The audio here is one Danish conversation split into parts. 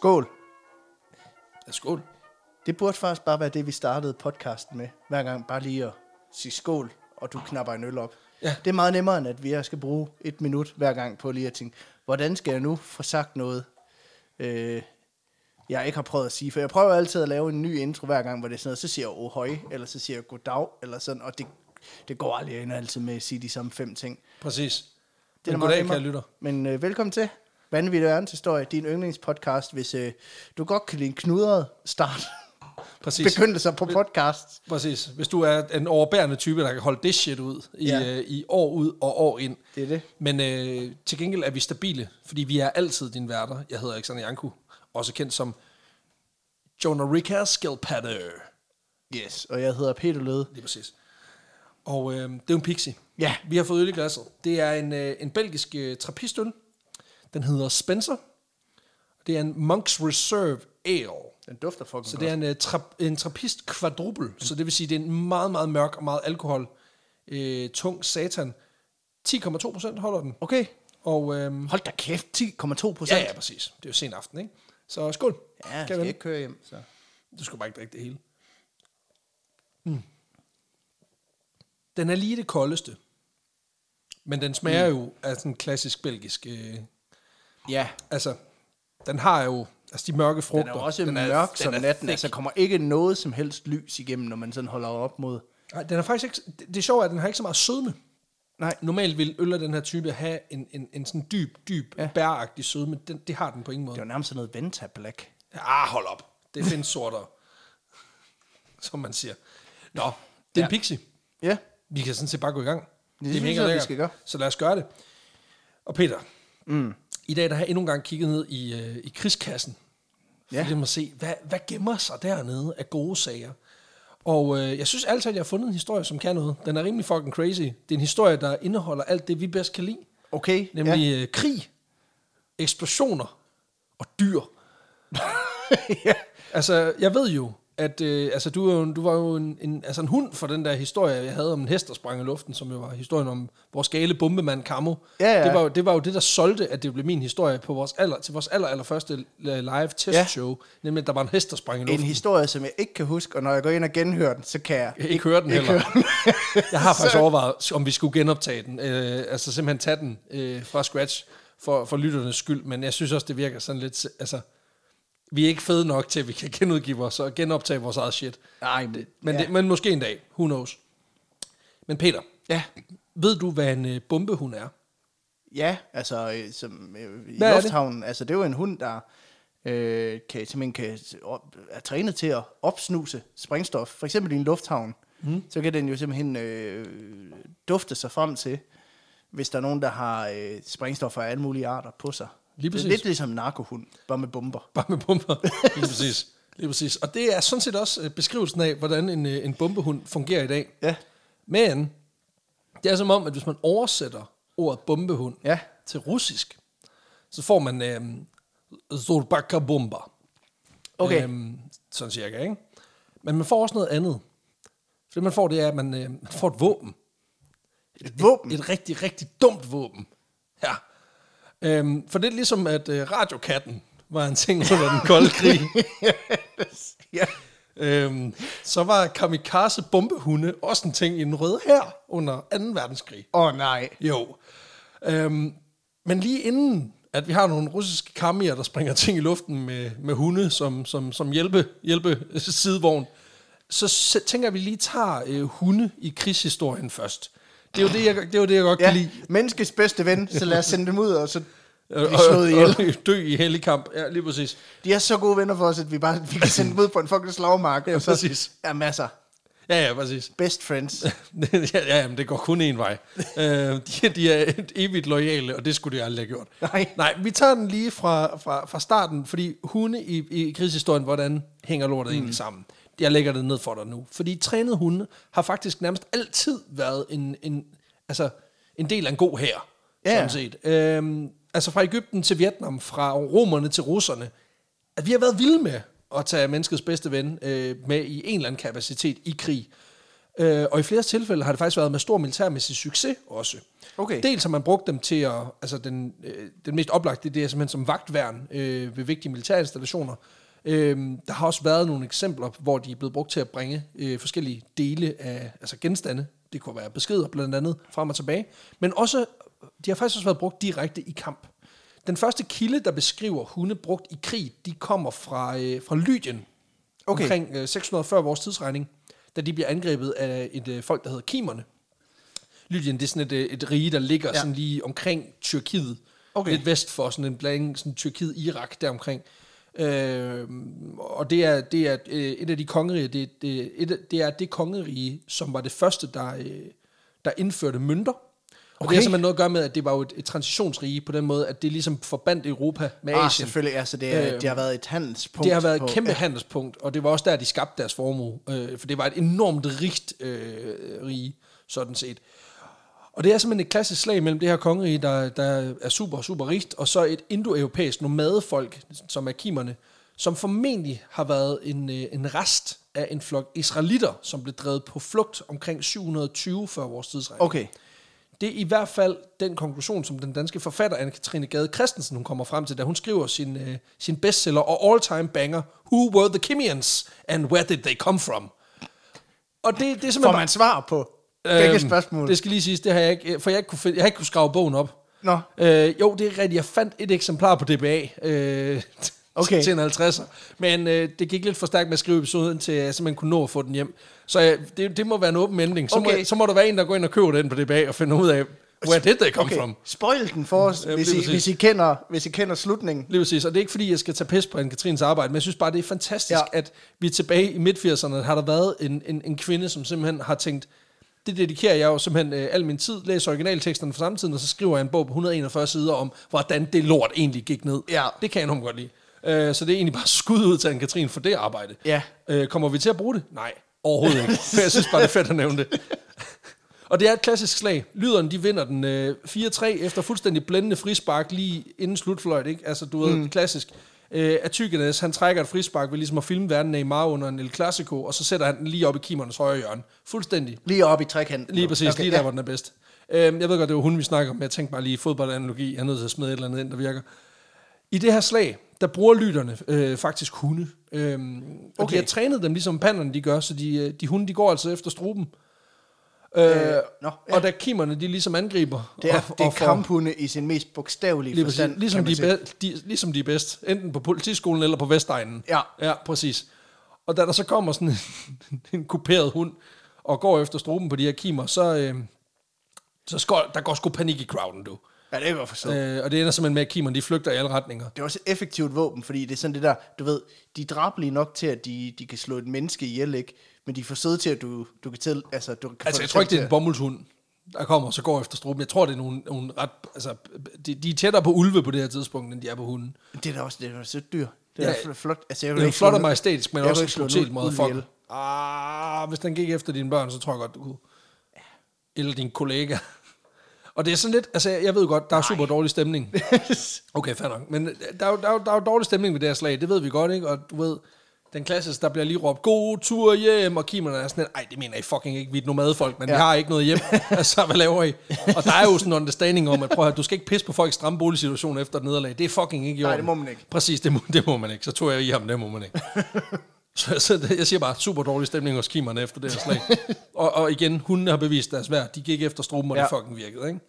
Skål. Ja, skål. Det burde faktisk bare være det, vi startede podcasten med. Hver gang bare lige at sige skål, og du knapper en øl op. Ja. Det er meget nemmere, end at vi skal bruge et minut hver gang på lige at tænke, hvordan skal jeg nu få sagt noget, øh, jeg ikke har prøvet at sige. For jeg prøver altid at lave en ny intro hver gang, hvor det er sådan noget, så siger jeg ohøj, eller så siger jeg goddag, eller sådan, og det, det går aldrig, jeg ender altid med at sige de samme fem ting. Præcis. Det er Men goddag, kære lytter. Men øh, velkommen til Vanvittig Verdenshistorie, din yndlingspodcast, hvis øh, du godt kan lide en knudret start. Præcis. Begyndelser på podcast. Præcis. Hvis du er en overbærende type, der kan holde det shit ud i, Ja. øh, i år ud og år ind. Det er det. Men øh, til gengæld er vi stabile, fordi vi er altid dine værter. Jeg hedder Alexander Janku, også kendt som Jonah Ricka Skilpadder. Yes, og jeg hedder Peter Løde. Lige præcis. Og øh, det er en pixie. Ja. Vi har fået øl i glasset. Det er en, øh, en belgisk øh, trappistøl. Den hedder Spencer. Det er en Monk's Reserve Ale. Den dufter fucking Så det er en, uh, tra- en trappist quadruple, så det vil sige, det er en meget, meget mørk og meget alkohol, øh, tung satan. 10,2 procent holder den. Okay. Og øhm, Hold da kæft, 10,2 procent. ja, ja, præcis. Det er jo sen aften, ikke? Så skål. Ja, jeg Kan skal vi? ikke køre hjem, så. Du skal bare ikke drikke det hele. Mm. Den er lige det koldeste. Men den smager mm. jo af sådan en klassisk belgisk... Øh, Ja, altså, den har jo... Altså, de mørke frugter. den er også den mørk den som er natten. thick. Altså, der kommer ikke noget som helst lys igennem, når man sådan holder op mod... Nej, den er faktisk ikke... Det, det er sjovt, at den har ikke så meget sødme. Nej. Normalt vil øl af den her type have en, en, en sådan dyb, dyb, Ja. bæragtig sødme. Den, det har den på ingen måde. Det er jo nærmest sådan noget Venta Black. Ah, hold op. Det findes sortere. Som man siger. Nå, det er Ja. en pixie. Ja. Vi kan sådan set bare gå i gang. synes mega jeg, vi lækkert. skal gøre. Så lad os gøre det. Og Peter, mm. I dag der har jeg endnu en gang kigget ned i, øh, i krigskassen. For Ja. ja. at se, hvad, hvad gemmer sig dernede af gode sager. Og øh, jeg synes altid, at jeg har fundet en historie, som kan noget. Den er rimelig fucking crazy. Det er en historie, der indeholder alt det, vi bedst kan lide. Okay. Nemlig ja. øh, krig, eksplosioner og dyr. ja. Altså, jeg ved jo, at øh, altså, du, jo, en- du var jo en, en, altså en hund for den der historie, jeg havde om en hest, der sprang i luften, som jo var historien om vores gale bombemand Camo. Ja, ja. Det, var jo, det var jo det, der solgte, at det blev min historie på vores aller, til vores aller, aller første øh, live testshow, ja. nemlig at der var en hest, der sprang i En luften. historie, som jeg ikke kan huske, og når jeg går ind og genhører den, så kan jeg Jeg ikke høre den ikke heller. høre den. Jeg har faktisk overvejet, om vi skulle genoptage den. Øh, altså simpelthen tage den øh, fra scratch for, for lytternes skyld. Men jeg synes også, det virker sådan lidt... Altså, vi er ikke fede nok til, at vi kan genudgive vores og genoptage vores eget shit. Nej, men, Men, ja. det, men måske en dag. Who knows? Men Peter, ja. ved du, hvad en øh, bombehund er? Ja, altså øh, som, øh, i Hvad er det? lufthavnen, altså det er jo en hund, der øh, kan, simpelthen kan, op, er trænet til at opsnuse sprængstof. For eksempel i en lufthavn, mm. så kan den jo simpelthen øh, dufte sig frem til, hvis der er nogen, der har øh, sprængstoffer af alle mulige arter på sig. Lige Det er præcis. lidt ligesom narkohund, bare med bomber. Bare med bomber. Lige præcis. Lige præcis. Og det er sådan set også øh, beskrivelsen af, hvordan en, øh, en bombehund fungerer i dag. Ja, Men det er som om, at hvis man oversætter ordet bombehund ja. til russisk, så får man øh, Zorbaka bomba. Okay. Øhm, sådan cirka, ikke? Men man får også noget andet. For det man får, det er, at man, øh, man får et våben. Et våben. Et rigtig, rigtig dumt våben. Ja. Øhm, for det er ligesom, at øh, radiokatten var en ting under den kolde krig. ja. øhm, så var kamikaze bombehunde også en ting i den røde her under 2. verdenskrig. Åh oh, nej. Jo. Øhm, men lige inden, at vi har nogle russiske kamier, der springer ting i luften med, med hunde som, som, som hjælpe, hjælpe sidevogn, så tænker vi lige tager øh, hunde i krigshistorien først. Det er jo det, jeg, det, er jo det, jeg godt Ja, kan lide. menneskets bedste ven, så lad os sende dem ud, og så Og, blive slået ihjel. og, og dø i hellig kamp. Ja, lige præcis. De er så gode venner for os, at vi bare vi kan sende dem ud på en fucking slagmark. Ja, og så præcis. er masser. Ja, ja, præcis. Best friends. ja, ja, jamen, det går kun en vej. øh, de, de er evigt lojale, og det skulle de aldrig have gjort. Nej. Nej, vi tager den lige fra, fra, fra starten, fordi hunde i, i krigshistorien, hvordan hænger lortet mm. egentlig sammen? Jeg lægger det ned for dig nu. Fordi trænede hunde har faktisk nærmest altid været en, en, altså, en del af en god hær, Ja. sådan set. Øhm, altså fra Ægypten til Vietnam, fra romerne til russerne, at vi har været vilde med at tage menneskets bedste ven øh, med i en eller anden kapacitet i krig. Øh, og i flere tilfælde har det faktisk været med stor militærmæssig succes også. Okay. Dels har man brugt dem til at, altså den, øh, den mest oplagte, det er simpelthen som vagtværn øh, ved vigtige militærinstallationer. Øh, der har også været nogle eksempler, hvor de er blevet brugt til at bringe øh, forskellige dele af altså genstande, det kunne være beskeder blandt andet, frem og tilbage, men også, de har faktisk også været brugt direkte i kamp. Den første kilde, der beskriver hunde brugt i krig, de kommer fra, øh, fra Lydien, Okay. omkring øh, 640 vores tidsregning, da de bliver angrebet af et øh, folk, der hedder Kimerne. Lydien, det er sådan et, øh, et rige, der ligger ja. sådan lige omkring Tyrkiet. Okay. Lidt vest for sådan en blanding, sådan Tyrkiet-Irak deromkring. Øh, og det er, det er øh, et af de kongeriger, det, det, et, det er det kongerige, som var det første, der, øh, der indførte mønter. Og okay. det Okay. har simpelthen noget at gøre med, at det var jo et, et transitionsrige på den måde, at det ligesom forbandt Europa med Ah, Asien. selvfølgelig. Altså, det, er, Øh, det har været et handelspunkt. Det har været et kæmpe Ja. handelspunkt, og det var også der, de skabte deres formue. Øh, for det var et enormt rigt øh, rige, sådan set. Og det er simpelthen et klassisk slag mellem det her kongerige, der, der er super, super rigt, og så et indoeuropæisk nomadefolk, som er kimerne, som formentlig har været en, øh, en rest af en flok israelitter, som blev drevet på flugt omkring 720 før vores tidsregning. Okay. Det er i hvert fald den konklusion, som den danske forfatter Anne-Katrine Gade Christensen hun kommer frem til, da hun skriver sin, øh, sin bestseller og all-time banger, Who Were the Kimians, and Where Did They Come From? Og det, det er simpelthen Får man svar på begge Øhm, spørgsmål? Det skal lige siges, det har jeg ikke, for jeg, ikke kunne, finde, jeg har ikke kunne skrave bogen op. Nå. Øh, jo, det er rigtigt. Jeg fandt et eksemplar på DBA øh, Okay. til en 50'er. Men øh, det gik lidt for stærkt med at skrive episoden, til jeg simpelthen kunne nå at få den hjem. Så øh, det, det må være en åben ending. Så, Okay. må, så må der være en, der går ind og køber den på DBA og finder ud af, where did they come Okay, from? spoil den for os, Ja, hvis, I, hvis, I kender, hvis I kender slutningen. Lige præcis. Og det er ikke fordi, jeg skal tage pis på Anne-Katrines arbejde, men jeg synes bare, det er fantastisk, Ja. at vi tilbage i midt-80'erne, har der været en, en, en kvinde, som simpelthen har tænkt, det dedikerer jeg jo simpelthen øh, al min tid, læser originalteksterne fra samtiden, og så skriver jeg en bog på 141 sider om, hvordan det lort egentlig gik ned. Ja. Det kan jeg enormt godt lide. Øh, så det er egentlig bare skud ud til Anne-Katrine for det arbejde. Ja. Øh, kommer vi til at bruge det? Nej, overhovedet ikke. Men jeg synes bare, det er fedt at nævne det. Og det er et klassisk slag. Lyderne, de vinder den øh, 4-3 efter fuldstændig blændende frispark lige inden slutfløjt, ikke? Altså, du ved, mm. klassisk. Øh, Atygenes, han trækker et frispark ved ligesom at filme verden Neymar under en El Clasico, og så sætter han den lige op i kimernes højre hjørne. Fuldstændig. Lige op i trekanten. Lige præcis, okay, lige der, ja. hvor den er bedst. Øh, jeg ved godt, det var hun, vi snakker om, men jeg tænkte bare lige fodboldanalogi. Jeg er nødt til at smide et eller andet ind, der virker. I det her slag, der bruger lytterne øh, faktisk hunde. Okay. Og Okay. de har trænet dem, ligesom panderne de gør, så de, øh, de hunde, de går altså efter struben. Øh, Øh, nå, ja. Og da kimerne, de ligesom angriber. Det er, og, det er og får- kamphunde i sin mest bogstavelige Lige præcis, forstand. ligesom, kan de, be, de, ligesom de er bedst. Enten på politiskolen eller på Vestegnen. Ja. Ja, præcis. Og da der så kommer sådan en, en kuperet hund, og går efter struben på de her kimer, så, øh, så skår, der går sgu panik i crowden, du. Ja, det er godt forstået. Øh. Øh, og det ender simpelthen med, at kimerne de flygter i alle retninger. Det er også et effektivt våben, fordi det er sådan det der, du ved, de er drabelige nok til, at de, de kan slå et menneske ihjel, ikke? Men de er for søde til, at du, du kan til, altså, du kan Altså, jeg tror ikke, det er en bomuldshund, der kommer og så går efter struben. Jeg tror, det er nogle, nogle ret... Altså, de, de er tættere på ulve på det her tidspunkt, end de er på hunden. Det er da også, det er da så dyr. Det er ja, flot. Altså, jeg Det er flot og majestætisk, men jeg også en brutalt motherfucker. ihjel. Ah, hvis den gik efter dine børn, så tror jeg godt, du kunne. Eller din kollega. Og det er sådan lidt, altså jeg ved godt, der er super dårlig stemning. Okay, fair nok. Men der er, jo, der, er der er jo dårlig stemning ved det her slag, det ved vi godt, ikke? Og du ved, den klassiske, der bliver lige råbt, god tur hjem, og kimerne er sådan lidt, ej, det mener I fucking ikke, vi er et nomadefolk, men ja. Vi har ikke noget hjem. altså, hvad laver I? Og der er jo sådan en understanding om, at prøv at du skal ikke pisse på folks stramme boligsituation efter et nederlag. Det er fucking ikke i Nej, orden. det må man ikke. Præcis, det må, det må man ikke. Så tog jeg i ham, det må man ikke. Så, så jeg siger bare, super dårlig stemning hos kimerne efter det her slag. og, og igen, hundene har bevist deres værd. De gik efter struben, og. Ja. det fucking virkede. Ikke?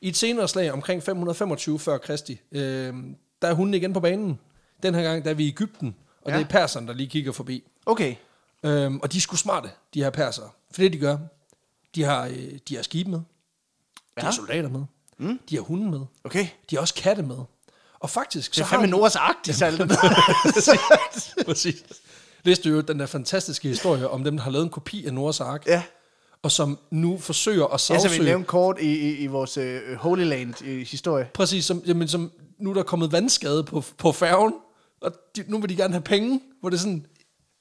I et senere slag, omkring 525 før Kristi, øh, der er hunden igen på banen. Den her gang, der er vi i Ægypten, og ja. Ja. det er perserne, der lige kigger forbi. Okay. Øhm, og de er sgu smarte, de her persere. For det, de gør, de har, øh, de har skib med. De Ja. har soldater med. Mm. De har hunde med. Okay. De har også katte med. Og faktisk, Det så er har fandme de- Noras Ark, de salte. Præcis. Læste du jo den der fantastiske historie om dem, der har lavet en kopi af Noahs Ark, ja. og som nu forsøger at Ja, som sagsøge... vi nævnte kort i, i, i vores øh, Holy Land i historie. Præcis, som, jamen, som nu er der kommet vandskade på, på færgen, og de, nu vil de gerne have penge, hvor det er sådan...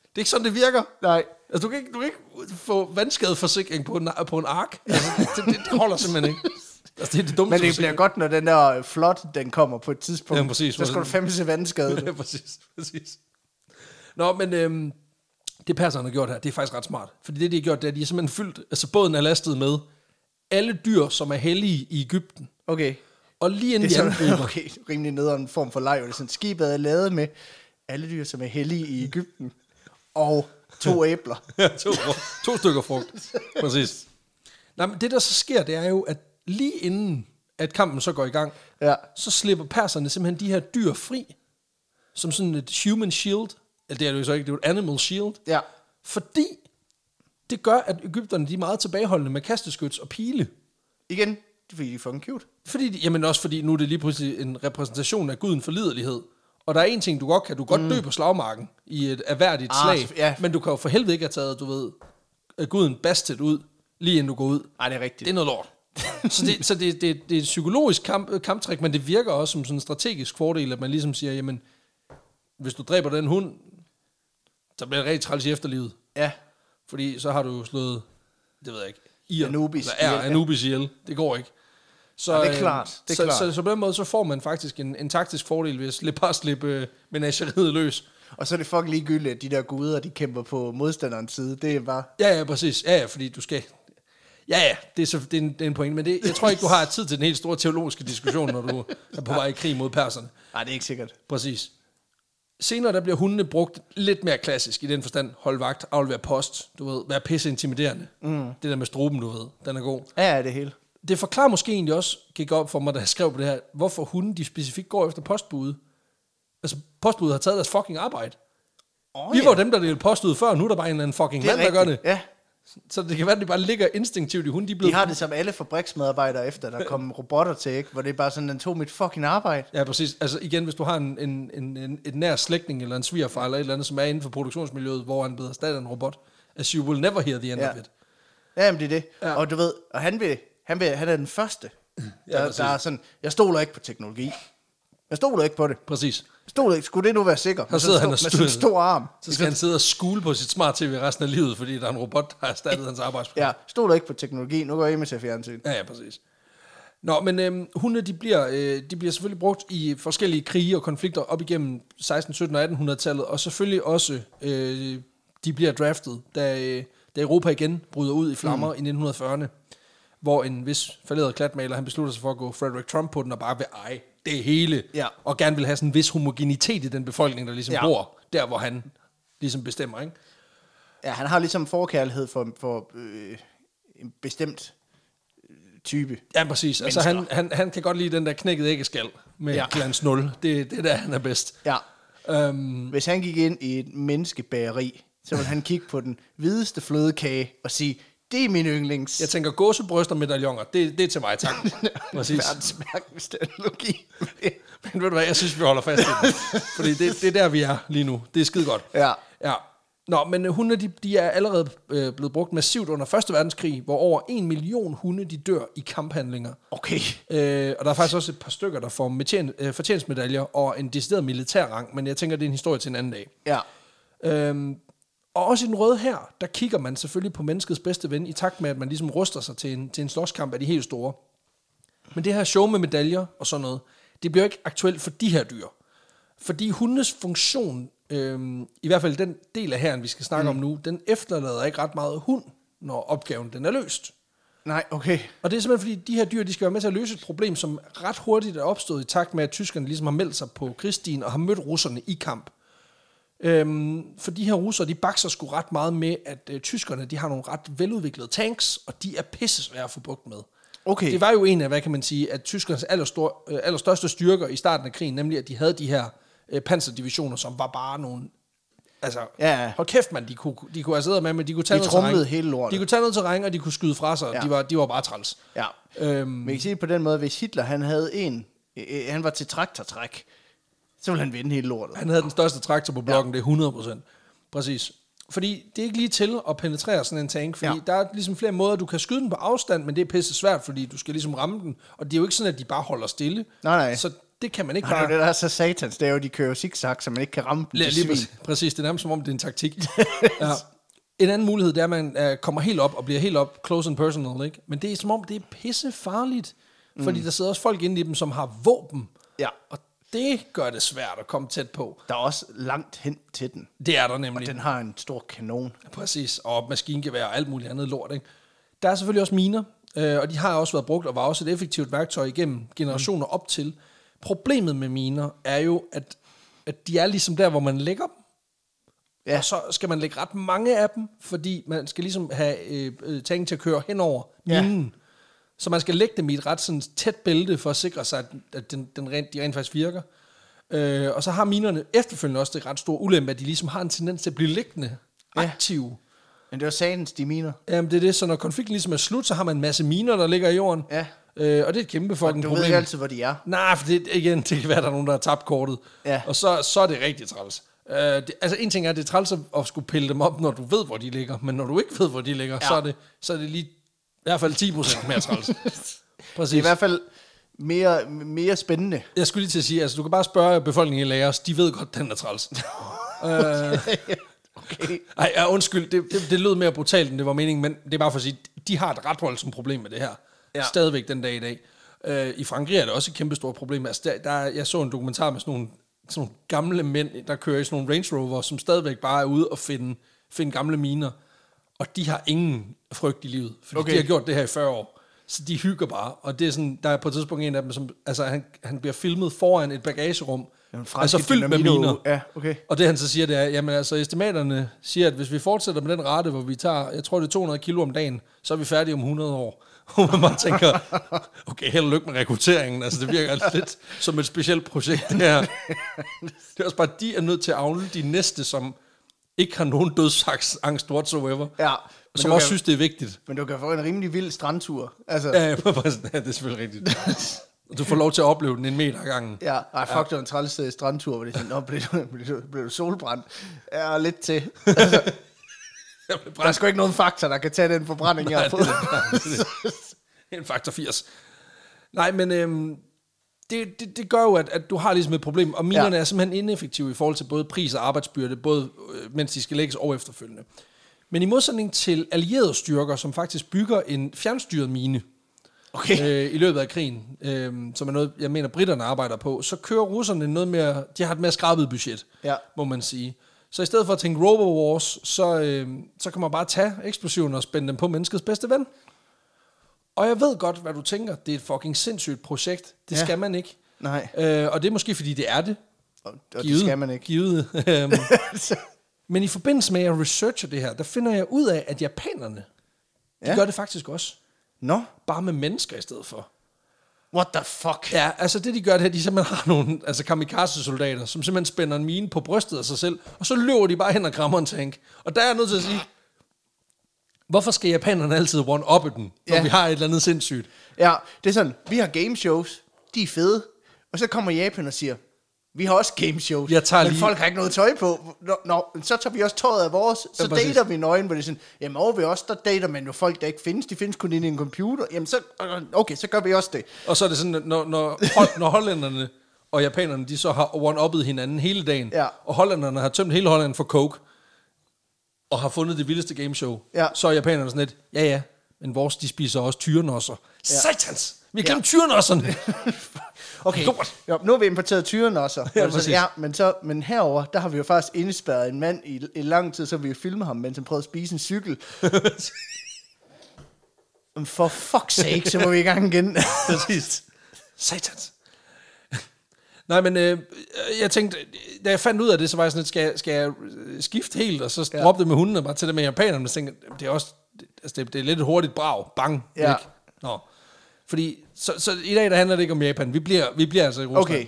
Det er ikke sådan, det virker. Nej. Altså, du kan ikke, du kan ikke få vandskadeforsikring på en, på en ark. Altså, det, det, det holder simpelthen ikke. Altså, det er det dummeste Men det bliver godt, når den der flot, den kommer på et tidspunkt. Ja, præcis. Så skal du fandme se vandskade. ja, præcis, præcis. Nå, men øhm, Det perserne har gjort her, det er faktisk ret smart. Fordi det, de har gjort, det er, at de har simpelthen fyldt, altså båden er lastet med alle dyr, som er hellige i Ægypten. Okay. Og lige inden Det de er sådan, angriber, okay, rimelig nederen form for leg. hvor Det er sådan, skibet er lavet med alle dyr, som er hellige i Ægypten. Og to æbler. Ja, to, to stykker frugt. Præcis. Nej, men det der så sker, det er jo, at lige inden at kampen så går i gang, Ja. så slipper perserne simpelthen de her dyr fri, som sådan et human shield. Eller det er det jo så ikke, det er jo et animal shield. Ja. Fordi det gør, at Ægypterne de er meget tilbageholdende med kasteskyts og pile. Igen, det er fordi, de er fucking cute. Fordi, jamen også fordi nu er det lige pludselig en repræsentation af guden for liderlighed. Og der er en ting, du godt kan. Du kan godt dø på slagmarken i et erhverdigt Mm. Ah, slag. ja. Men du kan jo for helvede ikke have taget, du ved, guden bastet ud, lige inden du går ud. Nej, det er rigtigt. Det er noget lort. så det, så det, det, det er et psykologisk kamp, kamptræk, men det virker også som sådan en strategisk fordel, at man ligesom siger, jamen, hvis du dræber den hund, så bliver det rigtig træls i efterlivet. Ja. Fordi så har du jo slået, det ved jeg ikke, Ir, Anubis eller er. Anubis ihjel. Det går ikke. Så, Ja, det er klart, det er så, klart. Så, så, på den måde, så får man faktisk en, en taktisk fordel ved at slippe, bare slippe øh, menageriet løs. Og så er det fucking ligegyldigt, at de der guder, de kæmper på modstanderens side. Det er bare... Ja, ja, præcis. Ja, ja, fordi du skal... Ja, ja, det er, så, det er, en, det er en point, men det, jeg tror ikke, du har tid til den helt store teologiske diskussion, når du er på vej i krig mod perserne. Nej, det er ikke sikkert. Præcis. Senere der bliver hundene brugt lidt mere klassisk i den forstand. Hold vagt, aflevere post, du ved, være pisse intimiderende. Mm. Det der med struben, du ved, den er god. Ja, ja, det hele. Det forklarer måske egentlig også, gik op for mig, da jeg skrev på det her, hvorfor hunde de specifikt går efter postbud. Altså, postbud har taget deres fucking arbejde. Oh, Vi var dem, der delte post ud før, nu er der bare en eller anden fucking mand, der gør det. Ja, Så det kan være, at det bare ligger instinktivt i hunde. De er de blevet... har det som alle fabriksmedarbejdere efter, der kom robotter til, ikke? Hvor det er bare sådan, den tog mit fucking arbejde. Ja, præcis. Altså igen, hvis du har en, en, en, en, et nær slægtning eller en svigerfar eller et eller andet, som er inden for produktionsmiljøet, hvor han bliver erstattet en robot, as you will never hear the end Ja. of it. Ja, men det er det. Ja. Ja. Og du ved, og han, vil, han, vil, han er den første, der, præcis. der er sådan, jeg stoler ikke på teknologi. Jeg stoler ikke på det. Præcis. Stoler ikke. Skulle det nu være sikker? Med sidder han og Med styrer. stor arm. Så skal han sidde og skule på sit smart tv resten af livet, fordi der er en robot, der har erstattet hans arbejdsplads. Ja, stoler ikke på teknologi. Nu går jeg og ser fjernsyn. Ja, ja, præcis. Nå, men øhm, hunde, de bliver, øh, de bliver selvfølgelig brugt i forskellige krige og konflikter op igennem 16, 17 og 1800-tallet, og selvfølgelig også, øh, de bliver draftet, da, øh, da Europa igen bryder ud i flammer mm. i 1940'erne, hvor en vis falderet klatmaler, han beslutter sig for at gå Frederick Trump på den, og bare vil eje det hele, Ja. og gerne vil have sådan en vis homogenitet i den befolkning, der ligesom ja. Bor der, hvor han ligesom bestemmer, ikke? Ja, han har ligesom forkærlighed for, for øh, en bestemt øh, type. Ja, præcis. Altså, han, han, han kan godt lide den der knækkede æggeskal med. Ja. glans 0. Det, det er der, han er bedst. Ja. Um, Hvis han gik ind i et menneskebageri, så ville han kigge på den hvideste flødekage og sige, det er min yndlings. jeg tænker, gåsebryster og medaljoner, det, det er til mig, tak. præcis. Verdens mærkeligste analogi. Men ved du hvad, jeg synes, vi holder fast i det. Fordi det, det er der, vi er lige nu. Det er skide godt. ja. Ja. Nå, men hunde, de, de er allerede øh, blevet brugt massivt under Første Verdenskrig, hvor over en million hunde, de dør i kamphandlinger. Okay. Øh, og der er faktisk også et par stykker, der får metjen, øh, fortjensmedaljer og en decideret militær rang, men jeg tænker, det er en historie til en anden dag. Ja. Øhm, og også i den røde her, der kigger man selvfølgelig på menneskets bedste ven, i takt med, at man ligesom ruster sig til en, til en slåskamp af de helt store. Men det her show med medaljer og sådan noget, det bliver ikke aktuelt for de her dyr. Fordi hundes funktion, øhm, i hvert fald den del af herren, vi skal snakke mm. om nu, den efterlader ikke ret meget hund, når opgaven den er løst. Nej, okay. Og det er simpelthen fordi, de her dyr, de skal være med til at løse et problem, som ret hurtigt er opstået i takt med, at tyskerne ligesom har meldt sig på krigsstien og har mødt russerne i kamp. Øhm, for de her russere, de bakser sgu ret meget med, at øh, tyskerne, de har nogle ret veludviklede tanks, og de er pisse svære at få bugt med. Okay. Det var jo en af, hvad kan man sige, at tyskernes allerstor, øh, allerstørste styrker i starten af krigen, nemlig at de havde de her øh, panserdivisioner, som var bare nogle... Altså, Ja, ja. hold kæft, mand, de kunne, de kunne have siddet med, men de kunne tage De noget terræn. hele lortet. De kunne tage noget terræn, og de kunne skyde fra sig. Ja. De, var, de var bare træls. Ja. Øhm, Men kan sige det på den måde, hvis Hitler han havde en, øh, øh, han var til traktortræk, så ville han vinde hele lortet. Han havde den største traktor på blokken, ja. det er 100%. Præcis. Fordi det er ikke lige til at penetrere sådan en tank, fordi ja. Der er ligesom flere måder, du kan skyde den på afstand, men det er pisse svært, fordi du skal ligesom ramme den, og det er jo ikke sådan, at de bare holder stille. Nej, nej. Så det kan man ikke Nej, det er bare... det, der er så satans. Det er jo, de kører zigzag, så man ikke kan ramme dem til lige svin. præcis. præcis, det er nærmest som om, det er en taktik. ja. En anden mulighed, det er, at man uh, kommer helt op og bliver helt op close and personal, ikke? Men det er som om, det er pisse farligt, fordi der sidder også folk inde i dem, som har våben. Ja. Og Det gør det svært at komme tæt på. Der er også langt hen til den. Det er der nemlig. Den har en stor kanon. Præcis, og maskingevær og alt muligt andet lort. Ikke? Der er selvfølgelig også miner, øh, og de har også været brugt og var også et effektivt værktøj igennem generationer op til. Problemet med miner er jo, at, at de er ligesom der, hvor man lægger dem. Ja. Og så skal man lægge ret mange af dem, fordi man skal ligesom have øh, øh, ting til at køre hen over Ja. minen. Så man skal lægge dem i et ret sådan, tæt bælte, for at sikre sig, at, den, den rent, de rent faktisk virker. Øh, og så har minerne efterfølgende også det ret store ulempe, at de ligesom har en tendens til at blive liggende Ja. aktive. Men det var satans, de miner. Jamen det er det, så når konflikten ligesom er slut, så har man en masse miner, der ligger i jorden. Ja. Øh, og det er et kæmpe fucking Du problem. ved ikke altid, hvor de er. Nej, for det, igen, det kan være, der er nogen, der har tabt kortet. Ja. Og så, så er det rigtig træls. Øh, det, altså en ting er, at det er træls at, at skulle pille dem op, når du ved, hvor de ligger. Men når du ikke ved, hvor de ligger, ja. så, er det, så er det lige i hvert fald 10% mere træls. Det er Præcis. i hvert fald mere, mere spændende. Jeg skulle lige til at sige, altså du kan bare spørge befolkningen i Lagos, de ved godt, den er træls. Okay. Ej, ja, undskyld, det, det, det lød mere brutalt, end det var meningen, men det er bare for at sige, de har et ret voldsomt problem med det her. Ja. Stadigvæk den dag i dag. Øh, I Frankrig er det også et kæmpe stort problem. Altså, der, der, er- jeg så en dokumentar med sådan nogle, sådan nogle gamle mænd, der kører i sådan nogle Range Rover, som stadigvæk bare er ude og finde, finde gamle miner. Og de har ingen frygt i livet, fordi okay. De har gjort det her i 40 år. Så de hygger bare, og det er sådan, der er på et tidspunkt en af dem, som, altså han, han bliver filmet foran et bagagerum, Den altså fyldt med miner. Ja, okay. Og det han så siger, det er, jamen altså estimaterne siger, at hvis vi fortsætter med den rate, hvor vi tager, jeg tror det er 200 kilo om dagen, så er vi færdige om 100 år. Og man bare tænker, okay, held og lykke med rekrutteringen. Altså det virker altså lidt som et specielt projekt det her. Det er også bare, de er nødt til at afle de næste, som ikke har nogen dødsangst whatsoever. Ja, Og som også kan- synes, det er vigtigt. Men du kan få en rimelig vild strandtur. Altså, Ja, ja, ja, det er selvfølgelig rigtigt. Du får lov til at opleve den en meter gangen. Ja, ej, fuck, ja. det var en træls øh, strandtur, hvor det er sådan, nå, blev du, blev, du, blev du solbrændt? Ja, lidt til. Altså, der er sgu ikke nogen faktor, der kan tage den forbrænding, jeg har fået. en faktor 80. Nej, men øhm, det, det, det gør jo, at, at du har ligesom et problem, og minerne ja. Er simpelthen ineffektive i forhold til både pris og arbejdsbyrde, både øh, mens de skal lægges og efterfølgende. Men i modsætning til allierede styrker, som faktisk bygger en fjernstyret mine Okay. øh, i løbet af krigen, øh, som er noget, jeg mener, britterne arbejder på, så kører russerne noget mere, de har et mere skrabet budget, Ja. må man sige. Så i stedet for at tænke Robo Wars, så, øh, så kan man bare tage eksplosiverne og spænde dem på menneskets bedste ven. Og jeg ved godt, hvad du tænker. Det er et fucking sindssygt projekt. Det Ja. skal man ikke. Nej, Øh, og det er måske, fordi det er det. og, og det skal man ikke. Givet. Øhm, Men i forbindelse med, at jeg researcher det her, der finder jeg ud af, at japanerne, de Ja. gør det faktisk også. Nå, Bare med mennesker i stedet for. what the fuck? Ja, altså det de gør, det er, at de simpelthen har nogle altså kamikaze-soldater, som simpelthen spænder en mine på brystet af sig selv, og så løber de bare hen og krammer en tank. Og der er jeg nødt til at sige, hvorfor skal japanerne altid one-uppe den, når Ja. vi har et eller andet sindssygt? Ja, det er sådan, vi har game shows, de er fede, og så kommer Japan og siger, vi har også game shows, Jeg tager men lige- folk har ikke noget tøj på. Nå, nå, så tager vi også tøjet af vores, så Ja, præcis. dater vi nøgen, hvor det er sådan, jamen over ved os, der dater man jo folk, der ikke findes, de findes kun inde i en computer, jamen så, okay, så gør vi også det. Og så er det sådan, når, når, når hollænderne og japanerne, de så har one-uppet hinanden hele dagen, Ja. og hollænderne har tømt hele Holland for coke, og har fundet det vildeste gameshow, Ja. så er japanerne sådan lidt, ja ja, men vores, de spiser også tyrenosser. Ja. Ja. Satans! Vi har Ja. glemt tyrenosserne! Okay, Lort. jo, nu har vi importeret tyren også. Ja, Ja, præcis. ja, men, så, men herover der har vi jo faktisk indespærret en mand i, i lang tid, så vi jo filmet ham, mens han prøvede at spise en cykel. For fuck's sake, så må vi i gang igen. Præcis. Satans. Nej, men øh, jeg tænkte, da jeg fandt ud af det, så var jeg sådan lidt, skal, jeg- skal jeg øh, skifte helt, og så Ja. droppe det med hundene, og bare tage det med japanerne, så tænkte det er også, det, altså det, det er lidt hurtigt brag, bang, Ja. væk. Nå. Fordi, så, så i dag, der handler det ikke om Japan, vi bliver, vi bliver altså i Rusland. Okay.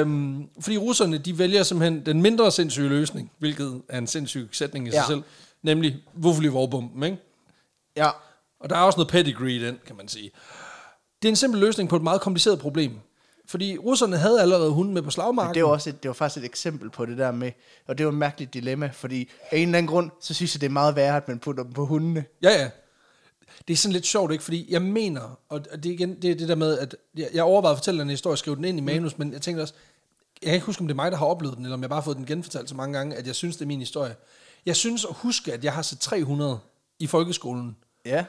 Øhm, fordi russerne, de vælger simpelthen den mindre sindssyge løsning, hvilket er en sindssyg sætning i ja. sig selv, nemlig Vuvli-vorbomben, ikke? ja, Og der er også noget pedigree i den, kan man sige. Det er en simpel løsning på et meget kompliceret problem. Fordi russerne havde allerede hunden med på slagmarken. det var, også et, det var faktisk et eksempel på det der med, og det var et mærkeligt dilemma, fordi af en eller anden grund, så synes jeg, det er meget værre, at man putter dem på hundene. Ja, ja. Det er sådan lidt sjovt, ikke? Fordi jeg mener, og det er igen det, er det der med, at jeg, jeg overvejede at fortælle den historie og skrive den ind i manus, mm. men jeg tænkte også, jeg kan ikke huske, om det er mig, der har oplevet den, eller om jeg bare har fået den genfortalt så mange gange, at jeg synes, det er min historie. Jeg synes at huske, at jeg har set 300 i folkeskolen, Ja.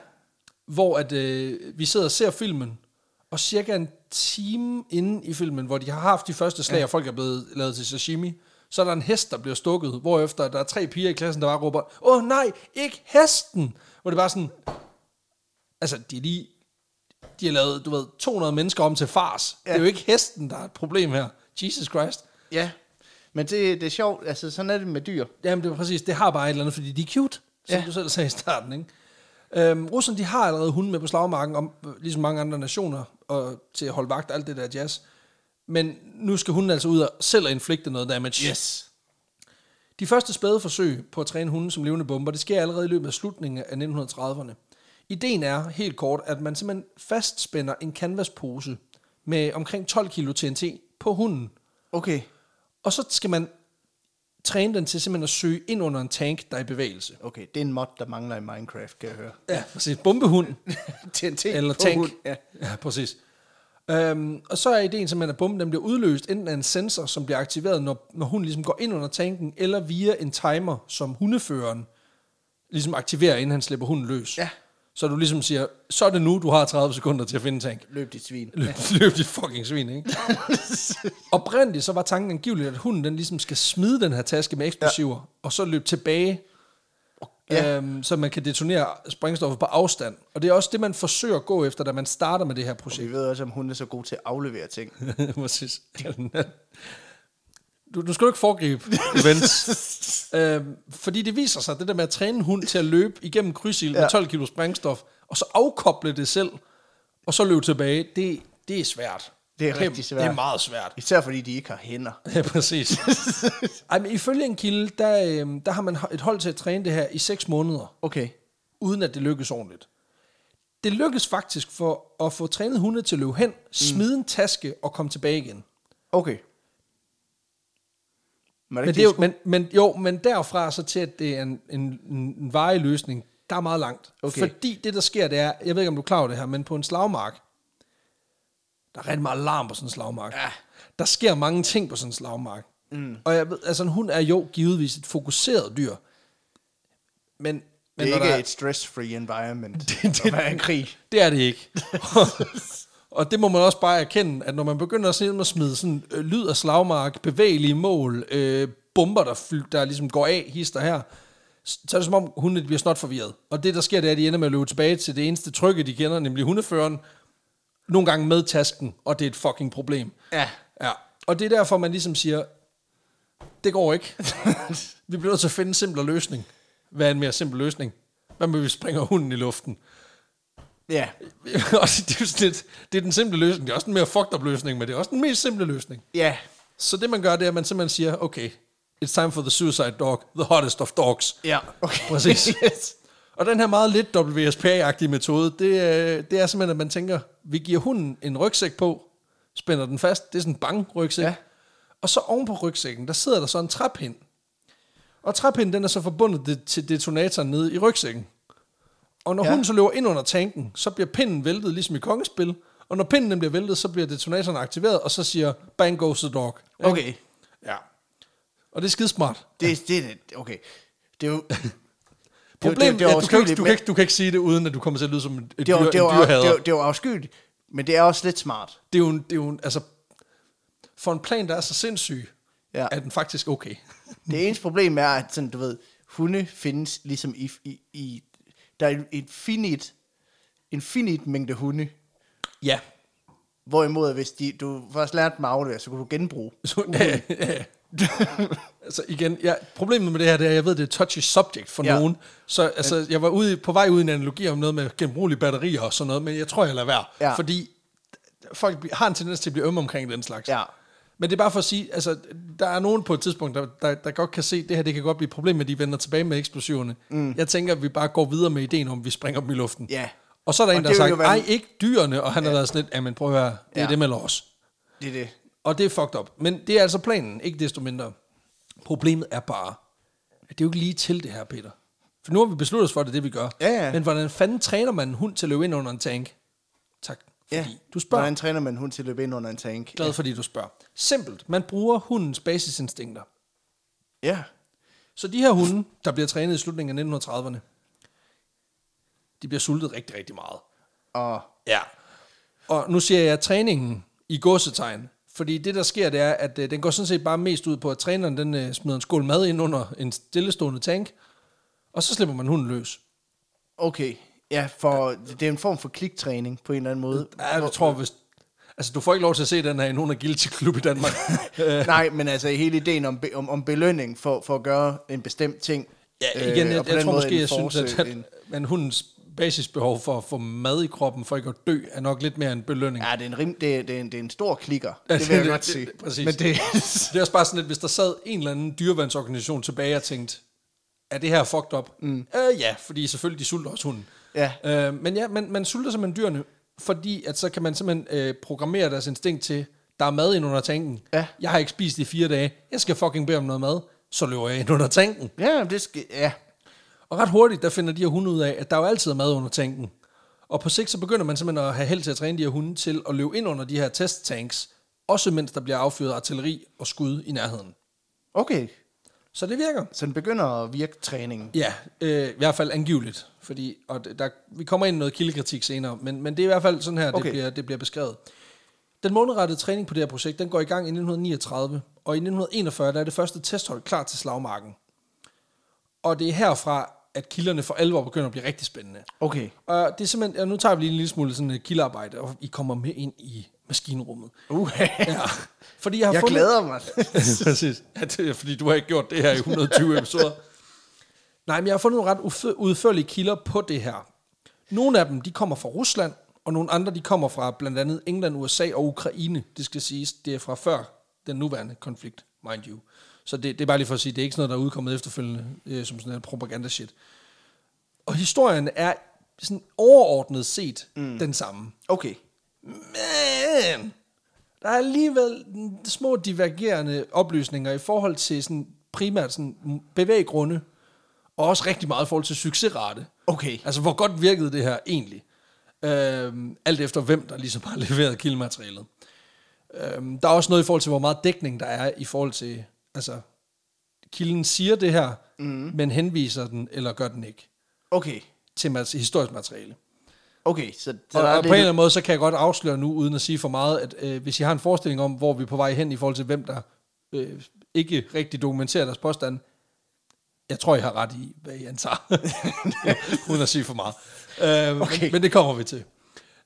hvor at, øh, vi sidder og ser filmen, Og cirka en time inde i filmen, hvor de har haft de første slag, ja. og folk er blevet lavet til sashimi, så er der en hest, der bliver stukket, hvorefter der er tre piger i klassen, der bare råber, åh nej, ikke hesten! Hvor det bare sådan, altså de er lige, de har lavet, du ved, 200 mennesker om til fars. Ja. Det er jo ikke hesten, der er et problem her. Jesus Christ. Ja, men det, det er sjovt, altså sådan er det med dyr. Jamen det er præcis, det har bare et eller andet, fordi de er cute, som ja. Ja. du selv sagde i starten, ikke? Øhm, Russerne, de har allerede hunde med på slagmarken, om, ligesom mange andre nationer, og til at holde vagt alt det der jazz. Men nu skal hunden altså ud og selv at inflikte noget damage. Yes. De første spæde forsøg på at træne hunde som levende bomber, det sker allerede i løbet af slutningen af 1930'erne. Ideen er helt kort, at man simpelthen fastspænder en canvaspose med omkring 12 kilo TNT på hunden. Okay, Og så skal man træne den til simpelthen at søge ind under en tank, der er i bevægelse. okay, det er en mod, der mangler i Minecraft, kan jeg høre. Ja, præcis. Bombehund. TNT Eller tank. hund, Ja. ja, præcis. Øhm, og så er ideen simpelthen, at bomben den bliver udløst enten af en sensor, som bliver aktiveret, når, når hun ligesom går ind under tanken, eller via en timer, som hundeføreren ligesom aktiverer, inden han slipper hunden løs. Ja. Så du ligesom siger, så er det nu, du har 30 sekunder til at finde tank. Løb dit svin. Løb, løb dit fucking svin, ikke? Oprindeligt så var tanken angiveligt, at hunden den ligesom skal smide den her taske med eksplosiver, ja. og så løbe tilbage, Ja. øhm, så man kan detonere sprængstoffet på afstand. Og det er også det, man forsøger at gå efter, da man starter med det her projekt. Vi ved også, om hun er så god til at aflevere ting. Præcis. Du, du skal jo ikke foregribe events. øhm, fordi det viser sig, det der med at træne en hund til at løbe igennem krydsild ja. med Ja. 12 kilo sprængstof, og så afkoble det selv, og så løbe tilbage, det, det er svært. Det er rigtig svært. Det er meget svært. Især fordi de ikke har hænder. Ja, præcis. Ej, men ifølge en kilde, der, øhm, der har man et hold til at træne det her i 6 måneder, Okay. uden at det lykkes ordentligt. Det lykkes faktisk for at få trænet hunde til at løbe hen, smide en taske og komme tilbage igen. Okay. Men, Men, det er jo, men, men, jo, men derfra så til, at det er en, en, en varig løsning, der er meget langt. Okay. Fordi det, der sker, det er, jeg ved ikke, om du er klar over det her, men på en slagmark, der er rigtig meget larm på sådan en slagmark. Ja. Der sker mange ting på sådan en slagmark. Mm. Og jeg ved, altså en hund er jo givetvis et fokuseret dyr. Men, men det er ikke der et stress-free environment. Det- det, det, være en krig. Det er det ikke. og det må man også bare erkende, at når man begynder at, sådan at smide sådan, øh, lyd af slagmark, bevægelige mål, øh, bomber, der, fyld, der ligesom går af, hister her, så er det som om hundene bliver snot forvirret. Og det, der sker, det er, at de ender med at løbe tilbage til det eneste trygge, de kender, nemlig hundeføreren, nogle gange med tasken, og det er et fucking problem. Ja. Ja. Og det er derfor, man ligesom siger, det går ikke. vi bliver nødt til at finde en simplere løsning. Hvad er en mere simpel løsning? Hvad med, vi springer hunden i luften? Ja. og det, er sådan lidt, det er den simple løsning. Det er også den mere fucked up løsning, men det er også den mest simple løsning. Ja. Så det man gør, det er, at man simpelthen siger, okay, it's time for the suicide dog, the hottest of dogs. Ja. Okay. Præcis. yes. Og den her meget lidt WSPA-agtige metode, det, er- det er simpelthen, at man tænker, vi giver hunden en rygsæk på, spænder den fast, det er sådan en bang-rygsæk, Ja. og så oven på rygsækken, der sidder der så en træpind. Og træpinden, den er så forbundet det- til detonatoren nede i rygsækken. Og når ja. Hunden så løber ind under tanken, så bliver pinden væltet, ligesom i kongespil. Og når pinden den bliver væltet, så bliver detonatoren aktiveret, og så siger, bang goes the dog. Ikke? Okay. Ja. Og det er skidesmart. Det, det, det, okay. Det er jo... Problemet er er, at du kan, ikke, du, kan ikke, du kan ikke sige det, uden at du kommer til at lyde som et, et Det er, jo, dyr, det, er jo, en det, er dyrhader. det er jo afskyeligt, men det er også lidt smart. det er jo, en, det er jo en, altså, for en plan, der er så sindssyg. Ja. er den faktisk okay. Det eneste problem er, at sådan, du ved, hunde findes ligesom i, i, i der er et finit, en finit mængde hunde. Ja. Hvorimod, hvis de, du først lærte dem at aflevere, så kunne du genbruge. Så, ja, ja. altså igen, ja, problemet med det her, det er, at jeg ved, det er touchy subject for ja. Nogen. Så altså, jeg var ude, på vej ud i en analogi om noget med genbrugelige batterier og sådan noget, men jeg tror, jeg lader være. Ja. Fordi folk har en tendens til at blive ømme omkring den slags. Ja. Men det er bare for at sige, altså, der er nogen på et tidspunkt, der, der, der godt kan se, at det her det kan godt blive et problem, med, at de vender tilbage med eksplosiverne. Mm. Jeg tænker, at vi bare går videre med ideen om, at vi springer dem i luften. Ja. Og så er der Og en, der har sagt, være- ej, ikke dyrene, og han har været sådan lidt, jamen prøv at høre, det er Ja. dem eller os. Det er det. Og det er fucked up. Men det er altså planen, ikke desto mindre. Problemet er bare, at det er jo ikke lige til det her, Peter. For nu har vi besluttet os for, at det er det, vi gør. Ja, ja. Men hvordan fanden træner man en hund til at løbe ind under en tank? Tak, Ja. du spørger. Hvordan træner man hund til at løbe ind under en tank? Glad fordi du spørger. Simpelt. Man bruger hundens basisinstinkter. Ja. Så de her hunde, der bliver trænet i slutningen af 1930'erne, de bliver sultet rigtig, rigtig meget. Og Ja. Og nu siger jeg træningen i godsetegn. Fordi det, der sker, det er, at øh, den går sådan set bare mest ud på, at træneren den, øh, smider en skål mad ind under en stillestående tank, og så slipper man hunden løs. Okay, ja, for det er en form for kliktræning på en eller anden måde. Ja, jeg tror, hvis... Altså, du får ikke lov til at se den her i nogen af Guilty Klub i Danmark. Nej, men altså hele ideen om, be- om, om belønning for, for at gøre en bestemt ting. Ja, igen, øh, jeg, jeg tror måske, jeg synes, force, at, en- at men hundens basisbehov for at få mad i kroppen, for ikke at dø, er nok lidt mere en belønning. Ja, det er en, rim, det er, det er en, det er en stor klikker. Ja, Det vil jeg det- godt det- sige. det- præcis. Men det, Det er også bare sådan, at hvis der sad en eller anden dyrevandsorganisation tilbage og tænkte, er det her fucked up? Mm. Øh, ja, fordi selvfølgelig de sulter også hunden. Ja. Øh, men ja, man, man sulter simpelthen dyrene, fordi at så kan man simpelthen øh, programmere deres instinkt til, der er mad ind under tanken. Ja. Jeg har ikke spist i fire dage. Jeg skal fucking bede om noget mad. Så løber jeg ind under tanken. ja, det skal, ja. Og ret hurtigt, der finder de her hunde ud af, at der jo altid er mad under tanken. Og på sigt, så begynder man simpelthen at have held til at træne de her hunde til at løbe ind under de her testtanks, også mens der bliver affyret artilleri og skud i nærheden. Okay, Så det virker. så den begynder at virke træningen. Ja, øh, i hvert fald angiveligt. Fordi, og der, vi kommer ind i noget kildekritik senere, men, men det er i hvert fald sådan her, okay. Det, bliver, det bliver beskrevet. Den målrettede træning på det her projekt, den går i gang i 1939, og i 1941 der er det første testhold klar til slagmarken. Og det er herfra, at kilderne for alvor begynder at blive rigtig spændende. Okay. Og det er simpelthen, ja, nu tager vi lige en lille smule sådan et kildearbejde, og I kommer med ind i maskinrummet. Uh, Ja, fordi jeg har jeg fundet... glæder mig. Præcis. Ja, det er, fordi du har ikke gjort det her i 120 episoder. Nej, men jeg har fundet nogle ret udførlige kilder på det her. Nogle af dem, de kommer fra Rusland, og nogle andre, de kommer fra blandt andet England, USA og Ukraine. Det skal siges, det er fra før den nuværende konflikt, mind you. Så det, det er bare lige for at sige, det er ikke sådan noget, der er udkommet efterfølgende, øh, som sådan noget propaganda-shit. Og historien er sådan overordnet set mm. den samme. Okay. Men der er alligevel små divergerende oplysninger i forhold til sådan primært sådan bevæggrunde, og også rigtig meget i forhold til succesrate. Okay. Altså, hvor godt virkede det her egentlig? Øhm, alt efter hvem, der ligesom har leveret kildematerialet. Øhm, der er også noget i forhold til, hvor meget dækning der er i forhold til, altså, kilden siger det her, mm. men henviser den, eller gør den ikke, Okay. til mat- historisk materiale. Okay, så, så Og, der og er på en eller anden måde, så kan jeg godt afsløre nu, uden at sige for meget, at øh, hvis I har en forestilling om, hvor vi er på vej hen i forhold til, hvem der øh, ikke rigtig dokumenterer deres påstand, jeg tror, I har ret i, hvad I antager. uden at sige for meget. Øh, okay. Men, men det kommer vi til.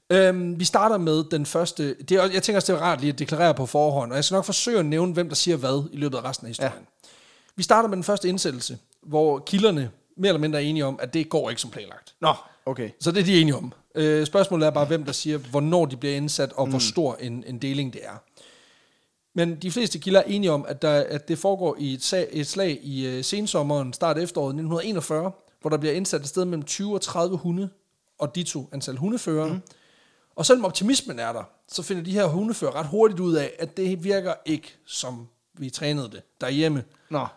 Øhm, vi starter med den første. Det er, jeg tænker også, det er rart lige at deklarere på forhånd, og jeg skal nok forsøge at nævne, hvem der siger hvad i løbet af resten af historien. Ja. Vi starter med den første indsættelse, hvor kilderne mere eller mindre er enige om, at det går ikke som planlagt. Nå, okay. Så det er de enige om. Øh, spørgsmålet er bare, hvem der siger, hvornår de bliver indsat, og mm. hvor stor en, en deling det er. Men de fleste kilder er enige om, at, der, at det foregår i et, sag, et slag i øh, sensommeren, start efteråret 1941, hvor der bliver indsat et sted mellem 20 og 30 hunde, og dito antal hundeførere. Mm. Og selvom optimismen er der, så finder de her hundefører ret hurtigt ud af, at det virker ikke, som vi trænede det derhjemme. Nå,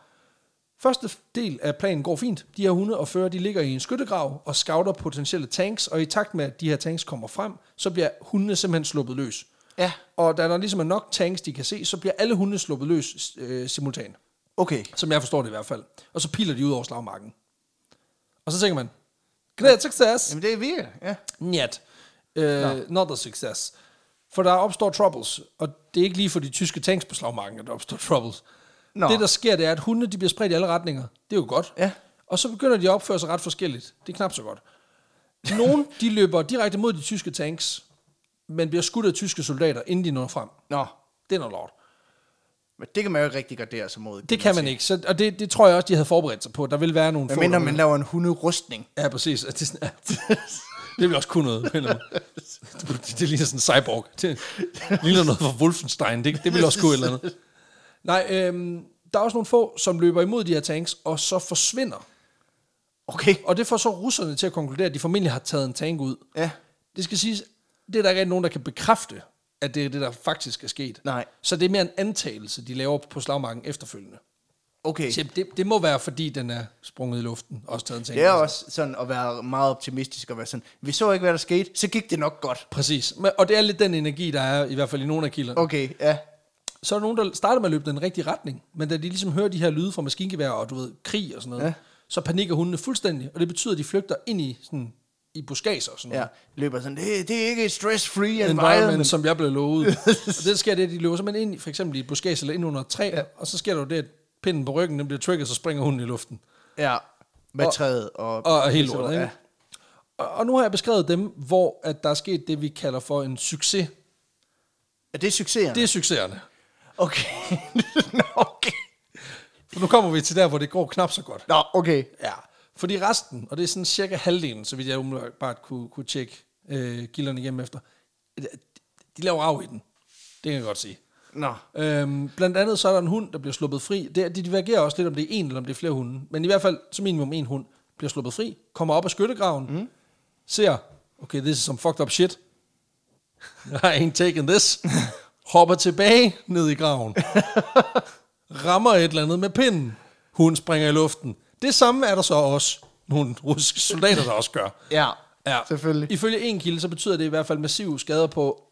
Første del af planen går fint. De her hunde og fører, de ligger i en skyttegrav og scouter potentielle tanks, og i takt med, at de her tanks kommer frem, så bliver hundene simpelthen sluppet løs. ja, Og da der ligesom er nok tanks, de kan se, så bliver alle hunde sluppet løs øh, simultant. okay. Som jeg forstår det i hvert fald. Og så piler de ud over slagmarken. Og så tænker man, great success. Jamen, det virker, ja. Njet. Uh, not a success. For der opstår troubles, og det er ikke lige for de tyske tanks på slagmarken, at der opstår troubles. Nå. Det, der sker, det er, at hundene de bliver spredt i alle retninger. Det er jo godt. Ja. Og så begynder de at opføre sig ret forskelligt. Det er knap så godt. Nogle, de løber direkte mod de tyske tanks, men bliver skudt af tyske soldater, inden de når frem. Nå, Det er noget lort. men det kan man jo ikke rigtig gardere sig mod. Det kan man ikke. Så, og det, det tror jeg også, de havde forberedt sig på. Der vil være nogle få, mindre man laver en hunderustning. Ja, præcis. Det, er sådan- ja. det vil også kunne noget. Det, det ligner sådan en cyborg. Det ligner noget fra Wolfenstein. Det, det vil også kunne et eller andet. Nej, øhm, der er også nogle få, som løber imod de her tanks, og så forsvinder. Okay. Og det får så russerne til at konkludere, at de formentlig har taget en tank ud. Ja. Det skal siges, det er der ikke nogen, der kan bekræfte, at det er det, der faktisk er sket. Nej. Så det er mere en antagelse, de laver på slagmarken efterfølgende. Okay. Så det, det må være, fordi den er sprunget i luften, og også taget en tank. Det er også sådan at være meget optimistisk og være sådan, vi så ikke, hvad der skete, så gik det nok godt. Præcis. Men- Og det er lidt den energi, der er i hvert fald i nogle af kilderne. Okay, ja. Så er der nogen, der starter med at løbe den rigtige retning, men da de ligesom hører de her lyde fra maskingevær og du ved, krig og sådan noget, Ja. så panikker hundene fuldstændig, og det betyder, at de flygter ind i, sådan, i buskager og sådan noget. Ja, løber sådan, det, det er ikke et stress-free environment. environment, som jeg blev lovet. og det sker det, de løber simpelthen ind, i, for eksempel i et buskage eller ind under et træ, ja. og så sker der jo det, at pinden på ryggen den bliver trigget, så springer hunden i luften. Ja, med Og- træet. Og, Og helt lortet? Ja. Og, og nu har jeg beskrevet dem, hvor at der er sket det, vi kalder for en succes. Er det succeserne? Det er succeserne. Okay. Nå, okay. For nu kommer vi til der, hvor det går knap så godt. Nå, okay. Ja, fordi resten, og det er sådan cirka halvdelen, så vidt jeg umiddelbart kunne, kunne tjekke øh, gilderne igennem efter, de, de laver af i den. Det kan jeg godt sige. Nå. Øhm, blandt andet så er der en hund, der bliver sluppet fri. Det, de divergerer også lidt, om det er en eller om det er flere hunde. Men i hvert fald, som minimum en hund, bliver sluppet fri, kommer op af skyttegraven, mm. ser, okay, this is some fucked up shit. I ain't taking this. Hopper tilbage ned i graven. Rammer et eller andet med pinden. Hun springer i luften. Det samme er der så også nogle russiske soldater, der også gør. Ja, Ja, selvfølgelig. Ifølge en kilde, så betyder det i hvert fald massive skader på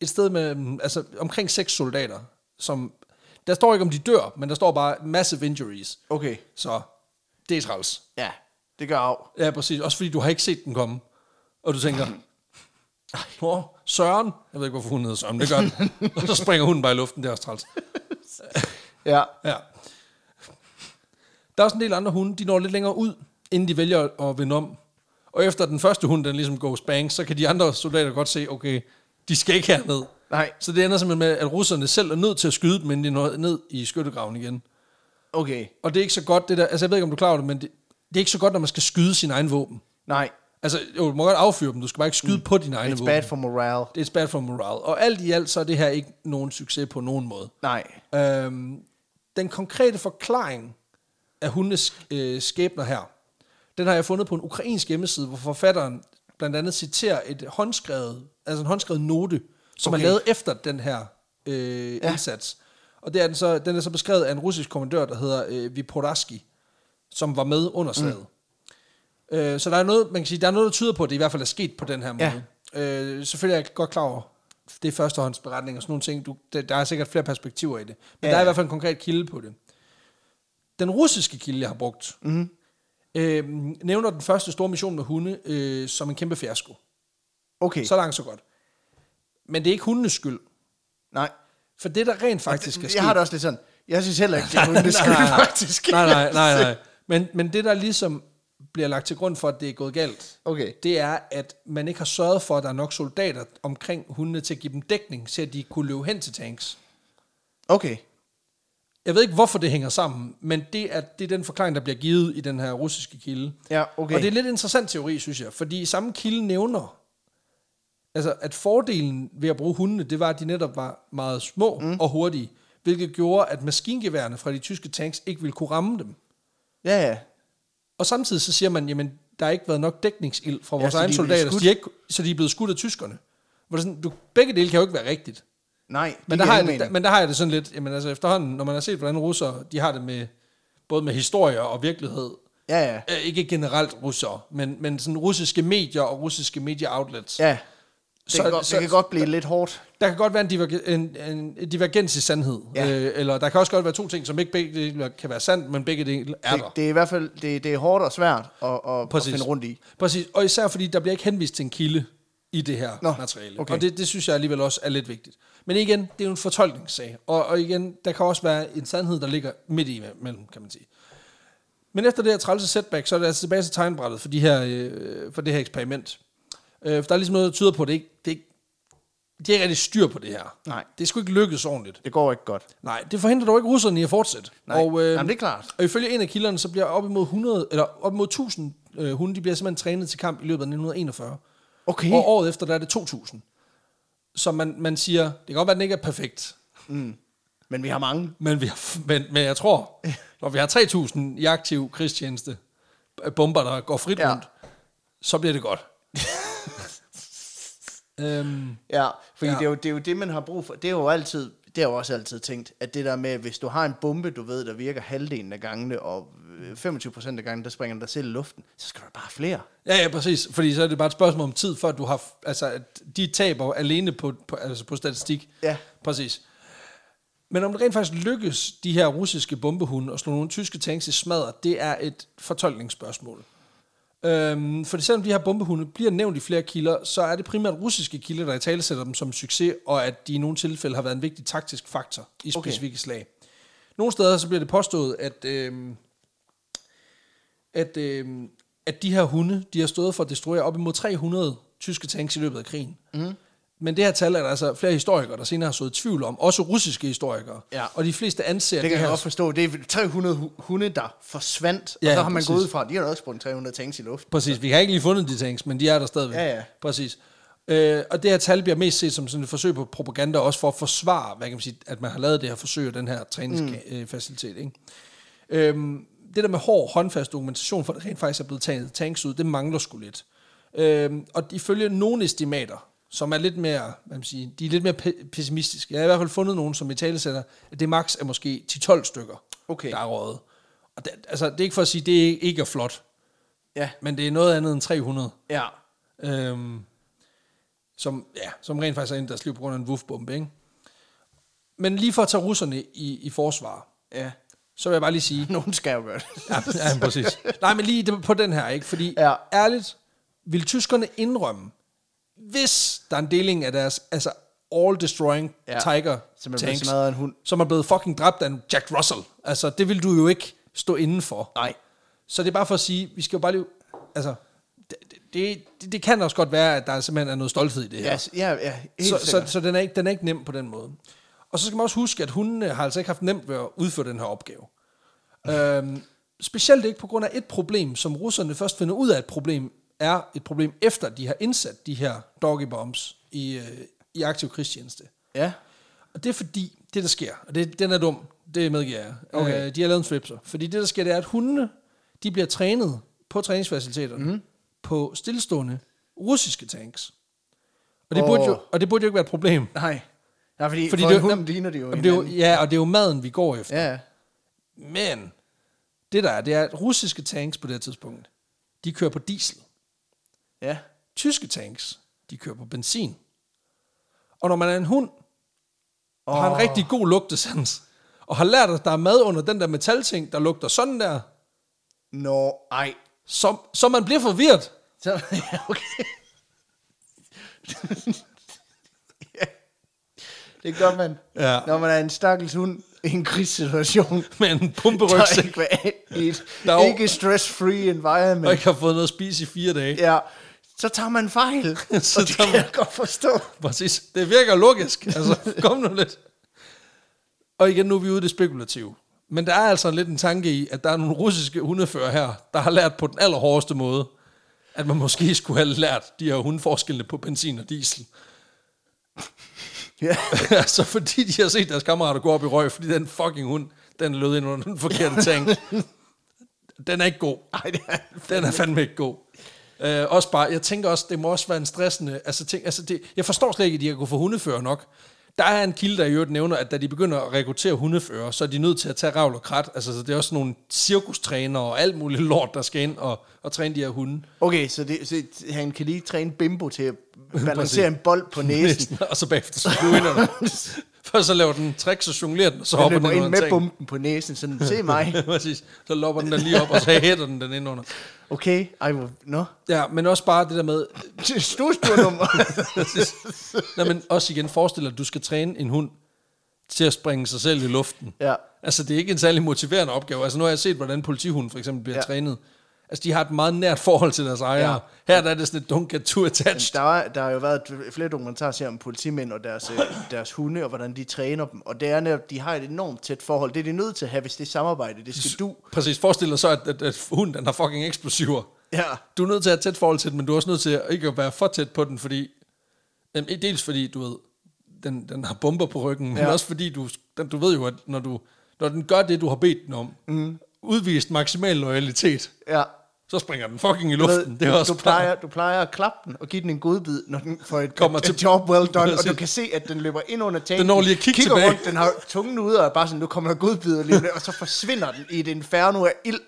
et sted med mm, altså, omkring seks soldater, som... Der står ikke, om de dør, men der står bare massive injuries. Okay. Så det er træls. Ja, det gør af. Ja, præcis. Også fordi du har ikke set den komme. Og du tænker, Nå, Søren. Jeg ved ikke, hvorfor hun hedder Søren, men det gør den. og så springer hunden bare i luften, det er også træls. Ja. Ja. Der er også en del andre hunde, de når lidt længere ud, inden de vælger at vende om. Og efter den første hund, den ligesom goes bang, så kan de andre soldater godt se, okay, de skal ikke herned. Nej. Så det ender simpelthen med, at russerne selv er nødt til at skyde dem, inden de når ned i skyttegraven igen. Okay. Og det er ikke så godt, det der, altså jeg ved ikke, om du er klar over det, men det, det er ikke så godt, når man skal skyde sin egen våben. Nej. Altså, jo, du må godt affyre dem, du skal bare ikke skyde mm. på din egen It's våben. bad for morale. Det er bad for morale. Og alt i alt, så er det her ikke nogen succes på nogen måde. Nej. Øhm, den konkrete forklaring af hundes øh, skæbner her, den har jeg fundet på en ukrainsk hjemmeside, hvor forfatteren blandt andet citerer et håndskrevet, altså en håndskrevet note, som okay. Er lavet efter den her øh. Ja. indsats. Og det er den, så, den er så beskrevet af en russisk kommandør, der hedder øh, Viporaski, som var med under slaget. Mm. Øh, så der er noget, man kan sige, der er noget, der tyder på, at det i hvert fald er sket på den her måde. Ja. Øh, selvfølgelig er jeg godt klar over, det er førstehåndsberetning og sådan nogle ting. Du, der, der er sikkert flere perspektiver i det. Men ja. Der er i hvert fald en konkret kilde på det. Den russiske kilde, jeg har brugt, mm. øh, nævner den første store mission med hunde øh, som en kæmpe fiasko. Okay. Så langt, så godt. Men det er ikke hundenes skyld. Nej. For det, der rent faktisk er Jeg sket... har det også lidt sådan. Jeg synes heller ikke, det er hundenes skyld, faktisk. Nej, nej, nej, nej. Men, men det, der ligesom bliver lagt til grund for, at det er gået galt, Okay. det er, at man ikke har sørget for, at der er nok soldater omkring hundene til at give dem dækning, så de kunne løbe hen til tanks. Okay. Jeg ved ikke, hvorfor det hænger sammen, men det er, det er den forklaring, der bliver givet i den her russiske kilde. Ja, okay. Og det er lidt interessant teori, synes jeg, fordi samme kilde nævner, altså at fordelen ved at bruge hundene, det var, at de netop var meget små mm. og hurtige, hvilket gjorde, at maskingeværerne fra de tyske tanks ikke ville kunne ramme dem. Ja, ja. Og samtidig så siger man, jamen, der har ikke været nok dækningsild fra vores ja, egne er soldater, så de, er ikke, så de er blevet skudt af tyskerne. Hvor det sådan, du, begge dele kan jo ikke være rigtigt. Nej, Men der, har jeg, det- der, men der har jeg det sådan lidt, jamen altså efterhånden, når man har set, hvordan russere, de har det med, både med historie og virkelighed, Ja, ja. øh, ikke generelt russere, men, men sådan russiske medier og russiske medieoutlets. Ja. Det, Så- kan, godt, så- det kan godt blive lidt hårdt. Der kan godt være en, diverge, en, en divergens i sandhed, Ja. øh, eller der kan også godt være to ting, som ikke begge dele kan være sandt, men begge dele er Det, der. det er i hvert fald det, det er hårdt og svært at, at, finde rundt i. Præcis, og især fordi der bliver ikke henvist til en kilde i det her Nå, Nå, materiale. okay. Og det, det synes jeg alligevel også er lidt vigtigt. Men igen, det er jo en fortolkningssag. Og, og igen, der kan også være en sandhed, der ligger midt i mellem, kan man sige. Men efter det her trælse setback, så er det altså tilbage til tegnbrættet for, de her, øh, for det her eksperiment. Øh, for der er ligesom noget, der tyder på, at det ikke, det ikke, de er ikke rigtig styr på det her. Nej. Det sgu ikke lykkes ordentligt. Det går ikke godt. Nej, det forhindrer dog ikke russerne i at fortsætte. Nej, og, øh, Jamen, det er klart. og ifølge en af kilderne, så bliver op imod 100, eller op imod 1000 øh, hunde, de bliver simpelthen trænet til kamp i løbet af 1941. Okay. Og året efter, der er det 2000. Så man, man siger, det kan godt være, at den ikke er perfekt, Men vi har mange. men, vi har, men, men jeg tror, når vi har 3000 i aktiv krigstjeneste, bomber, der går frit Ja. rundt, så bliver det godt. Øhm, Ja, fordi Ja. Det, er jo, det er jo det, man har brug for. Det er jo altid, det har jeg jo også altid tænkt, at det der med, hvis du har en bombe, du ved, der virker halvdelen af gangene, og øh, 25 procent af gangene, der springer den dig selv i luften, så skal du bare flere. Ja, ja, præcis. Fordi så er det bare et spørgsmål om tid, før du har... Altså, at de taber alene på, på, altså på statistik. Ja. Præcis. Men om det rent faktisk lykkes, de her russiske bombehunde, at slå nogle tyske tanks i smadret, det er et fortolkningsspørgsmål. Øhm, for selvom de her bombehunde bliver nævnt i flere kilder, så er det primært russiske kilder, der i tale sætter dem som succes, og at de i nogle tilfælde har været en vigtig taktisk faktor i Okay. specifikke slag. Nogle steder så bliver det påstået, at, øhm, at, øhm, at de her hunde, de har stået for at destruere op imod 300 tyske tanks i løbet af krigen. Mm. Men det her tal er der altså flere historikere, der senere har sået tvivl om, også russiske historikere. Ja. Og de fleste anser Det det, kan jeg her... godt forstå. Det er 300 hu- hunde, der forsvandt, Ja, og så har man præcis. gået ud fra, de har også sprunget 300 tanks i luften. Præcis, vi har ikke lige fundet de tanks, men de er der stadigvæk. Ja, ja. Præcis. Øh, og det her tal bliver mest set som sådan et forsøg på propaganda, også for at forsvare, hvad kan man sige, at man har lavet det her forsøg og den her træningsfacilitet. Mm. Ikke? Øhm, det der med hård, håndfast dokumentation, for at det rent faktisk er blevet taget tanks ud, det mangler sgu lidt. Øhm, og ifølge nogle estimater, som er lidt mere, hvad man siger, de er lidt mere pe- pessimistiske. Jeg har i hvert fald fundet nogen, som i tale sætter, at det max er måske 10-12 stykker, Okay. der er røget. Og det, altså, det er ikke for at sige, at det ikke er flot, Ja, men det er noget andet end 300 ja. øhm, som, ja, som rent faktisk er ind i deres liv på grund af en wuffbombe, ikke? Men lige for at tage russerne i, i forsvar, Ja. så vil jeg bare lige sige... Nogen skal jo gøre det. ja, ja, præcis. Nej, men lige på den her, ikke? Fordi ja. ærligt, vil tyskerne indrømme, hvis der er en deling af deres altså all-destroying Ja. Tiger Som er blevet tanks, af en hund. som er blevet fucking dræbt af en Jack Russell. Altså, det vil du jo ikke stå inden for. Nej. Så det er bare for at sige, vi skal jo bare lige... Altså, det, det, det, det kan også godt være, at der simpelthen er noget stolthed i det her. Ja, s- ja, ja helt så, så, sikkert. så den, er ikke, den er ikke nem på den måde. Og så skal man også huske, at hundene har altså ikke haft nemt ved at udføre den her opgave. øhm, specielt ikke på grund af et problem, som russerne først finder ud af et problem, er et problem efter, de har indsat de her doggy bombs i, øh, i aktiv krigstjeneste. Ja. Og det er fordi, det der sker, og det, den er dum, det medgiver jeg. Okay. Øh, de har lavet en flipser. Fordi det der sker, det er, at hundene, de bliver trænet på træningsfaciliteterne mm. på stillestående russiske tanks. Og det, Åh. burde jo, og det burde jo ikke være et problem. Nej. Ja, fordi, Fordi for det en hund ligner de jo det jo, ja, og det er jo maden, vi går efter. Ja. Men det der er, det er, at russiske tanks på det tidspunkt, de kører på diesel. Ja. Tyske tanks, de kører på benzin. Og når man er en hund, og har en rigtig god lugtesans, og har lært, at der er mad under den der metalting, der lugter sådan der, Nå, ej. så, så man bliver forvirret. Så, ja, okay. ja. Det gør man, Ja. når man er en stakkels hund i en krigssituation. Med en pumperygsæk, ikke, er Der er jo- ikke stress-free environment. og ikke har fået noget at spise i fire dage. Ja, så tager man fejl. Så så det kan man- jeg godt forstå. Præcis. Det virker logisk. Altså, kom nu lidt. Og igen, nu er vi ude i det spekulative. Men der er altså lidt en tanke i, at der er nogle russiske hundefører her, der har lært på den allerhårdeste måde, at man måske skulle have lært de her hundeforskellene på benzin og diesel. Ja. altså, fordi de har set deres kammerater gå op i røg, fordi den fucking hund, den lød ind under den forkerte tank. Den er ikke god. Ej, det er Den er fandme ikke god. Øh, også bare, jeg tænker også, det må også være en stressende, altså, tænk, altså det, jeg forstår slet ikke, at de kan gå for hundefører nok. Der er en kilde, der i øvrigt nævner, at da de begynder at rekruttere hundefører, så er de nødt til at tage ravl og krat. Altså, så det er også nogle cirkustrænere og alt muligt lort, der skal ind og, og træne de her hunde. Okay, så, det, så han kan lige træne Bimbo til at balancere en bold på næsen. og så bagefter så. Først så laver den tricks og jonglerer den, og så Han hopper den ind med ting. bomben på næsen, sådan, se mig. Præcis. Så lopper den den lige op, og så hætter den den ind under. Okay, ej, nå. Ja, men også bare det der med, Snusdurnummer. Præcis. Nej, men også igen, forestil dig, at du skal træne en hund til at springe sig selv i luften. ja. Altså, det er ikke en særlig motiverende opgave. Altså, nu har jeg set, hvordan politihunden for eksempel bliver ja. trænet. Altså, de har et meget nært forhold til deres ejere. Ja. Her der er det sådan et don't get too attached. Der, er, der har jo været flere dokumentarer om politimænd og deres, øh, deres hunde, og hvordan de træner dem. Og det er netop, de har et enormt tæt forhold. Det er de nødt til at have, hvis det er samarbejde. Det skal du. Præcis, forestil dig så, at, at, at hunden den har fucking eksplosiver. Ja. Du er nødt til at have tæt forhold til den, men du er også nødt til at ikke at være for tæt på den, fordi... Jamen, dels fordi, du ved, den, den har bomber på ryggen, men ja. også fordi, du, den, du ved jo, at når, du, når den gør det, du har bedt den om, mm. udvist maksimal loyalitet, Ja. Så springer den fucking i luften. ved, det er også du, plejer, du plejer at klappe den og give den en godbid, når den får et, Kommer et, til- et job well done, og du kan se, at den løber ind under tanken. Den når lige at kigge kigger tilbage. rundt, den har tungen ude, og er bare sådan, nu kommer der godbider lige og så forsvinder den i et inferno af ild.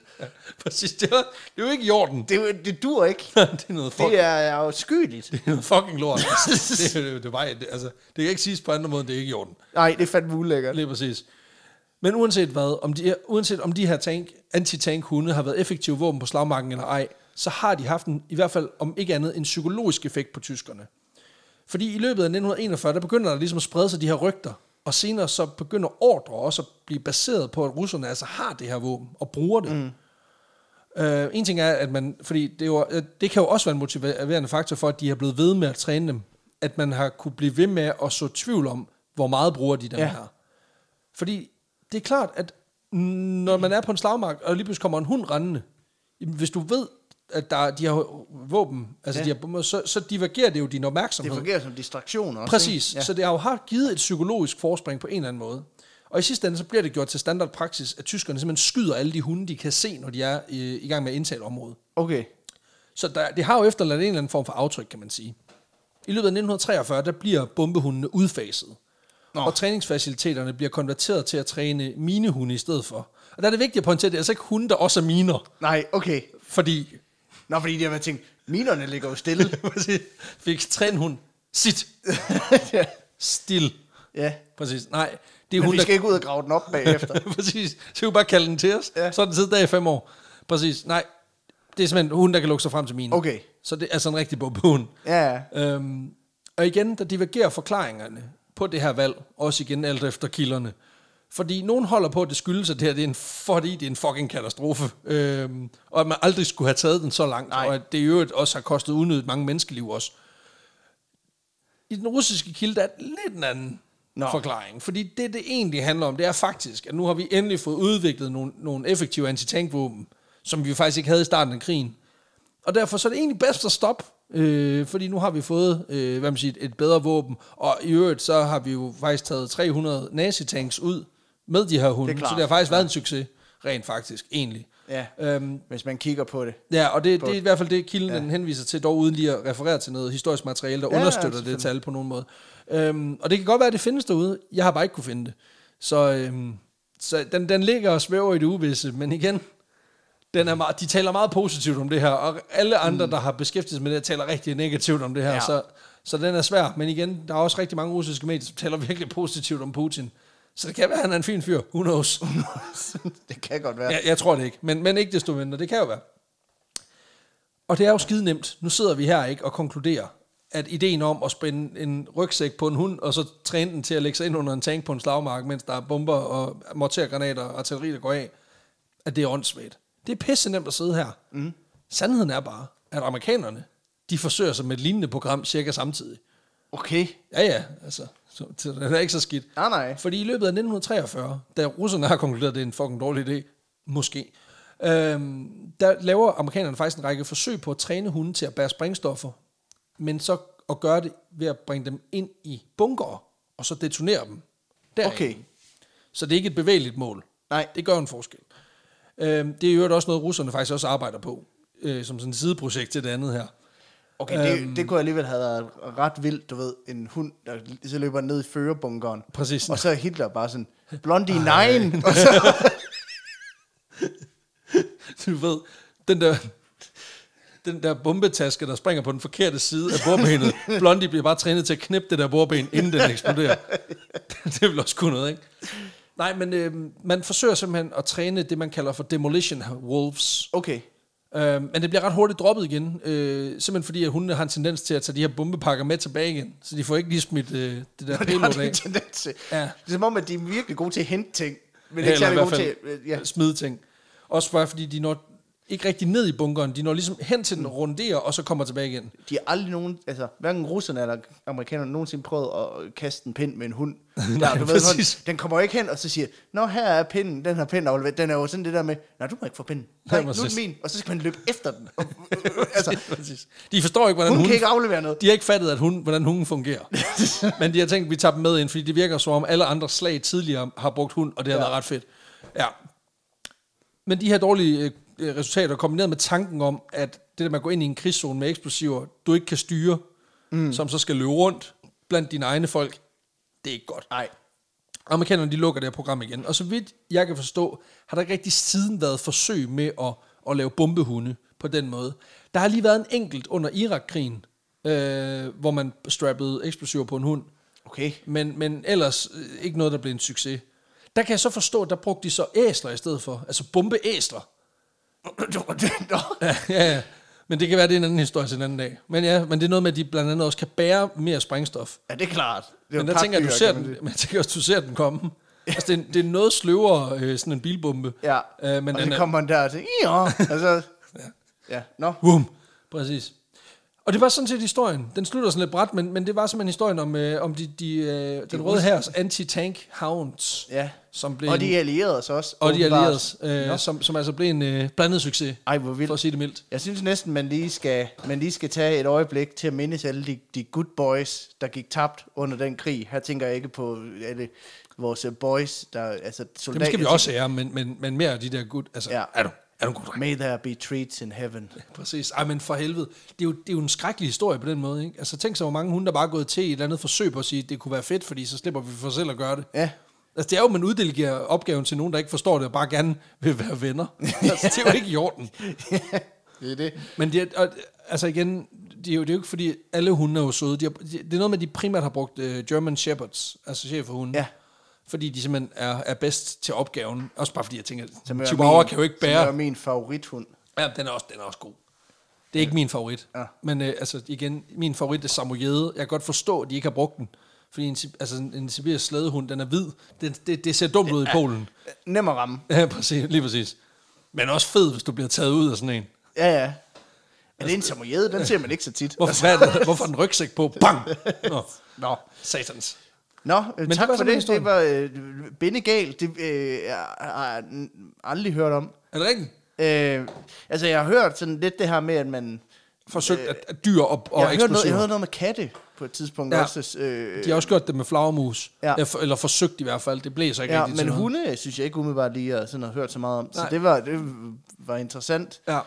Præcis, det er, det er jo ikke i orden. Det, det dur ikke. det er noget, fuck, Det er, jo skyldigt. det er noget fucking lort. det, det, det, er bare, det, altså, det kan ikke siges på andre måder, det er ikke i orden. Nej, det er fandme ulækkert. Lige præcis. Men uanset hvad, om de, uanset om de her tank, anti-tank hunde har været effektive våben på slagmarken eller ej, så har de haft en, i hvert fald om ikke andet, en psykologisk effekt på tyskerne. Fordi i løbet af 1941, der begynder der ligesom at sprede sig de her rygter, og senere så begynder ordre også at blive baseret på, at russerne altså har det her våben og bruger det. Mm. Uh, en ting er, at man, fordi det, jo, øh, det kan jo også være en motiverende faktor for, at de har blevet ved med at træne dem, at man har kunne blive ved med at så tvivl om, hvor meget bruger de dem ja. her. Fordi det er klart, at når man er på en slagmark, og lige pludselig kommer en hund rendende, hvis du ved, at der, er- de har våben, altså Ja. de har, så, så divergerer det jo din Det opmærksomhed. fungerer som distraktion også. Præcis, ja. så det har jo haft givet et psykologisk forspring på en eller anden måde. Og i sidste ende, så bliver det gjort til standardpraksis, at tyskerne simpelthen skyder alle de hunde, de kan se, når de er i, i gang med at indtage et område. Okay. Så der, det har jo efterladt en eller anden form for aftryk, kan man sige. I løbet af 1943, der bliver bombehundene udfaset. Nå. Og træningsfaciliteterne bliver konverteret til at træne minehunde i stedet for. Og der er det vigtigt at pointere, at det er altså ikke hunde, der også er miner. Nej, okay. Fordi, Nå, fordi de har været tænkt, minerne ligger jo stille. fik træne hund. Sit. ja. Stil. ja. Præcis. Nej, det er Men hunde, vi der skal ikke ud og grave den op bagefter. Præcis. Så vi bare kalde den til os. Ja. Så er den siddet der i fem år. Præcis. Nej, det er simpelthen hunden, der kan lukke sig frem til mine. Okay. Så det er altså en rigtig bombehund. ja, ja. Øhm, og igen, der divergerer forklaringerne på det her valg, også igen alt efter kilderne. Fordi nogen holder på, at det skyldes, at det her det er en, fordi det er en fucking katastrofe. Øhm, og at man aldrig skulle have taget den så langt. Nej. Og at det i øvrigt også har kostet unødigt mange menneskeliv også. I den russiske kilde, der er lidt en anden Nå. Forklaring. Fordi det, det egentlig handler om, det er faktisk, at nu har vi endelig fået udviklet nogle, nogle effektive antitankvåben, som vi faktisk ikke havde i starten af krigen. Og derfor så er det egentlig bedst at stoppe, øh, fordi nu har vi fået øh, hvad man siger, et bedre våben, og i øvrigt så har vi jo faktisk taget 300 nazitanks ud med de her hunde, Det så det har faktisk været en succes, rent faktisk, egentlig. ja. Øhm, Hvis man kigger på det. Ja, og det, det er i hvert fald det, kilden Ja. ja. den henviser til, dog uden lige at referere til noget historisk materiale, der Ja, ja, ja, understøtter det tal på nogen måde. Øhm, og det kan godt være, at det findes derude. Jeg har bare ikke kunne finde det. Så, øhm, så den, den ligger og svæver i det uvisse, men igen, den er meget, de taler meget positivt om det her, og alle andre, mm. der har beskæftiget sig med det, taler rigtig negativt om det her, Ja. så, så den er svær. Men igen, der er også rigtig mange russiske medier, som taler virkelig positivt om Putin. Så det kan være, at han er en fin fyr. Who knows? det kan godt være. Jeg, jeg tror det ikke, men, men ikke desto mindre, det kan jo være. Og det er jo skide nemt. Nu sidder vi her ikke og konkluderer, at ideen om at spænde en rygsæk på en hund, og så træne den til at lægge sig ind under en tank på en slagmark, mens der er bomber og mortergranater og artilleri, der går af, at det er åndssvagt. Det er pisse nemt at sidde her. Mm. Sandheden er bare, at amerikanerne, de forsøger sig med et lignende program cirka samtidig. Okay. Ja, ja, altså, så, så det er ikke så skidt. Nej, nej. Fordi i løbet af 1943, da russerne har konkluderet, at det er en fucking dårlig idé, måske, øhm, der laver amerikanerne faktisk en række forsøg på at træne hunde til at bære sprængstoffer, men så at gøre det ved at bringe dem ind i bunker, og så detonere dem. derinde. Okay. Så det er ikke et bevægeligt mål. Nej. Det gør en forskel. Øhm, det er øvrigt også noget, russerne faktisk også arbejder på, øh, som sådan et sideprojekt til det andet her. Okay, det, Øhm. det kunne alligevel have været ret vildt, du ved, en hund, der så løber ned i førerbunkeren. Præcis. Og så er Hitler bare sådan, Blondie 9, og så, du ved, den der, den der bombetaske, der springer på den forkerte side af bordbenet. Blondie bliver bare trænet til at knippe det der bordben, inden den eksploderer. det vil også kunne noget, ikke? Nej, men øh, man forsøger simpelthen at træne det, man kalder for demolition wolves. okay, Øh, men det bliver ret hurtigt droppet igen, øh, simpelthen fordi, at hundene har en tendens til at tage de her bombepakker med tilbage igen, så de får ikke lige smidt øh, det der har payload de af. en tendens til. Ja. Det er som om, at de er virkelig gode til at hente ting, men ikke Eller i særlig gode til, fald øh, ja, smide ting. Også bare fordi, de når ikke rigtig ned i bunkeren, de når ligesom hen til den runderer, og så kommer tilbage igen. de har aldrig nogen, altså hverken russerne eller amerikanerne nogensinde prøvet at kaste en pind med en hund. Nej, du præcis. sådan, den kommer ikke hen, og så siger, nå her er pinden, den her pind afleveret. Den er jo sådan det der med, nej du må ikke få pinden. Nej, nu er den min. Og så skal man løbe efter den. Og, altså, Præcis. De forstår ikke, hvordan hun hun, kan ikke aflevere noget. de har ikke fattet, at hun, hvordan hunden fungerer. Men de har tænkt, at vi tager dem med ind, fordi det virker som om alle andre slag tidligere har brugt hund, og det har Ja. ja. været ret fedt. Ja. Men de her dårlige øh, resultater kombineret med tanken om, at det der med at gå ind i en krigszone med eksplosiver, du ikke kan styre, mm. som så skal løbe rundt blandt dine egne folk, det er ikke godt. Nej. Amerikanerne de lukker det her program igen. Og så vidt jeg kan forstå, har der ikke rigtig siden været forsøg med at, at lave bombehunde på den måde. Der har lige været en enkelt under Irak-krigen, øh, hvor man strappede eksplosiver på en hund. Okay. Men, men ellers øh, ikke noget, der blev en succes. Der kan jeg så forstå, at der brugte de så æsler i stedet for. Altså bombeæsler. Ja, ja, ja. Men det kan være, det er en anden historie til en anden dag. Men ja, men det er noget med, at de blandt andet også kan bære mere sprængstof. Ja, det er klart. Det er Men der tænker jeg, du ser den, men jeg tænker også, du ser den komme. altså, det er, det er noget sløvere, øh, sådan en bilbombe. Ja, Øh, men og den så er- kommer man der til, ja, altså, ja, nå. Boom. Præcis. Og det var sådan set historien. Den slutter sådan lidt bræt, men, men det var simpelthen historien om, øh, om de, de, øh, den røde hærs anti-tank hounds, Ja, som blev og de allierede os også. og de allierede, øh, som, som altså blev en øh, blandet succes, Ej, hvor vildt. for at sige det mildt. Jeg synes næsten, man lige skal, man lige skal tage et øjeblik til at mindes alle de, de good boys, der gik tabt under den krig. Her tænker jeg ikke på alle vores boys, der altså soldater. Dem skal vi også ære, men, men, men mere af de der good... Altså, ja. er du, er du god? May there be treats in heaven. Præcis. Ej, men for helvede. Det er, jo, det er jo en skrækkelig historie på den måde, ikke? Altså, tænk så, hvor mange hunde, der bare er gået til et eller andet forsøg på at sige, at det kunne være fedt, fordi så slipper vi for selv at gøre det. Ja, Altså, det er jo, at man uddelegerer opgaven til nogen, der ikke forstår det, og bare gerne vil være venner. altså, det er jo ikke i orden. det er det. Men det er, og, altså igen, det er, jo, det er jo ikke fordi, alle hunde er jo søde. De har, de, det er noget med, at de primært har brugt uh, German Shepherds, altså cheferhunde. Ja. Fordi de simpelthen er, er bedst til opgaven. Også bare fordi, jeg tænker, Som Chihuahua min- kan jo ikke Som bære... er min favorithund. Ja, den er også, den er også god. Det er ikke min favorit. Ja. Men øh, altså, igen, min favorit er Samoyede. Jeg kan godt forstå, at de ikke har brugt den. Fordi en, altså, en, en sibirisk slædehund, den er hvid. Det, det, det ser dumt ud i Polen. Nem at ramme. Ja, præcis, lige præcis. Men også fed, hvis du bliver taget ud af sådan en. Ja, ja. Er det en samoyede? Den ser man ikke så tit. Hvorfor, hvad hvorfor den rygsæk på? Bang! Nå, Nå. satans. Nå, øh, det tak var for det. Det var øh, bindegal. Det øh, jeg har jeg aldrig hørt om. Er det rigtigt? Øh, altså, jeg har hørt sådan lidt det her med, at man... Forsøgt at, at dyr og, og jeg, har noget, jeg noget med katte på et tidspunkt Ja. også. Øh, De har også gjort det med flagermus. Ja. Eller forsøgt i hvert fald. Det blev så ikke ja, rigtigt til men noget. hunde synes jeg ikke umiddelbart lige at sådan har hørt så meget om. Så Nej. det var, det var interessant Ja.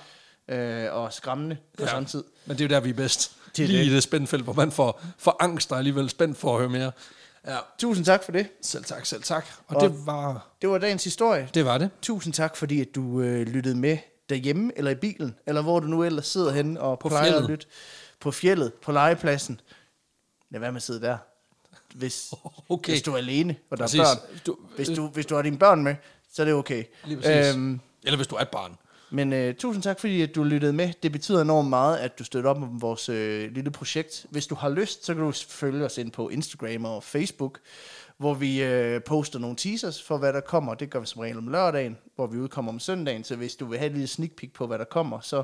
øh, og skræmmende på Ja. samme tid. Men det er jo der, vi er bedst. Det er Lige det. i det spændfelt, hvor man får, får angst og alligevel spændt for at høre mere. Ja. Tusind tak for det. Selv tak, selv tak. Og, Og- det var Det var dagens historie. det. Var det. Tusind tak, fordi at du øh, lyttede med derhjemme, eller i bilen, eller hvor du nu ellers sidder henne og På plejer fjeldet. at lytte. På fjellet, på legepladsen. Lad være med at sidde der. Hvis, Okay. hvis du er alene, og der Præcis. er børn. Du- Hvis du, hvis du har dine børn med, så er det okay. Lige præcis. Øhm, Eller hvis du er et barn. Men øh, tusind tak, fordi at du lyttede med. Det betyder enormt meget, at du støtter op om vores øh, lille projekt. Hvis du har lyst, så kan du følge os ind på Instagram og Facebook, hvor vi øh, poster nogle teasers for, hvad der kommer. Det gør vi som regel om lørdagen, hvor vi udkommer om søndagen. Så hvis du vil have et lille sneak peek på, hvad der kommer, så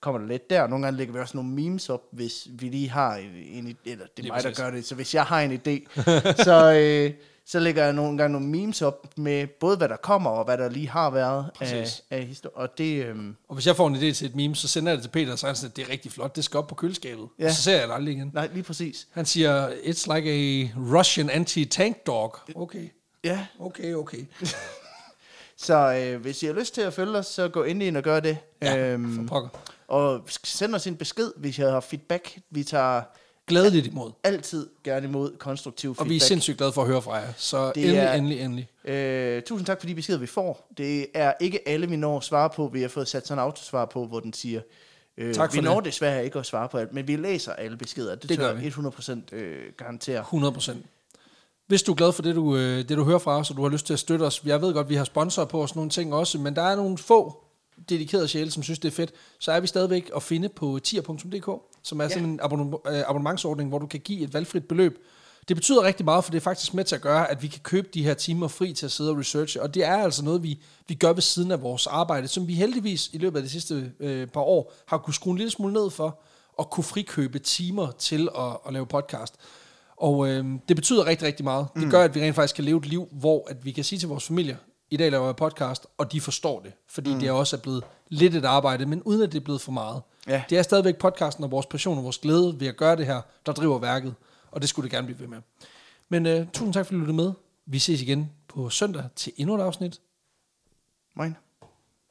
kommer der lidt der. Nogle gange lægger vi også nogle memes op, hvis vi lige har en, en idé. Eller det er Lige mig, der præcis. gør det. Så hvis jeg har en idé, så... Øh, så lægger jeg nogle gange nogle memes op med både, hvad der kommer, og hvad der lige har været af, Præcis. af historie. Og det, øhm, Og hvis jeg får en idé til et meme, så sender jeg det til Peter, og så han sådan, at det er rigtig flot, det skal op på køleskabet. Ja. Og så ser jeg det aldrig igen. nej, lige præcis. Han siger, it's like a Russian anti-tank dog. Okay, Ja, okay, okay. så øh, hvis I har lyst til at følge os, så gå ind ind og gør det. Ja, for øhm, pokker. og send os en besked, hvis I har feedback. Vi tager Glædeligt imod. altid gerne imod konstruktiv feedback. Og vi er sindssygt glade for at høre fra jer. Så Det endelig, er- endelig, endelig. Øh, tusind tak for de beskeder, vi får. Det er ikke alle, vi når at svare på. Vi har fået sat sådan en autosvar på, hvor den siger, øh, Tak for vi det. når desværre ikke at svare på alt, men vi læser alle beskeder. Det, Det tør vi. 100% øh, garantere. 100 procent. Hvis du er glad for det du, øh, det, du hører fra os, og du har lyst til at støtte os, jeg ved godt, vi har sponsorer på os nogle ting også, men der er nogle få dedikerede sjæle, som synes, det er fedt, så er vi stadigvæk at finde på tier.dk, som er ja. sådan en abonnement, øh, abonnementsordning, hvor du kan give et valgfrit beløb. Det betyder rigtig meget, for det er faktisk med til at gøre, at vi kan købe de her timer fri til at sidde og researche, og det er altså noget, vi, vi gør ved siden af vores arbejde, som vi heldigvis i løbet af de sidste øh, par år har kunne skrue en lille smule ned for, og kunne frikøbe timer til at, at lave podcast. Og øh, det betyder rigtig, rigtig meget. Det Mm. gør, at vi rent faktisk kan leve et liv, hvor at vi kan sige til vores familier, i dag laver jeg podcast, og de forstår det. Fordi mm. det også er blevet lidt et arbejde, men uden at det er blevet for meget. Ja. Det er stadigvæk podcasten og vores passion og vores glæde ved at gøre det her, der driver værket. Og det skulle det gerne blive ved med. Men øh, tusind tak, fordi du lyttede med. Vi ses igen på søndag til endnu et afsnit. Moin.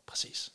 Præcis.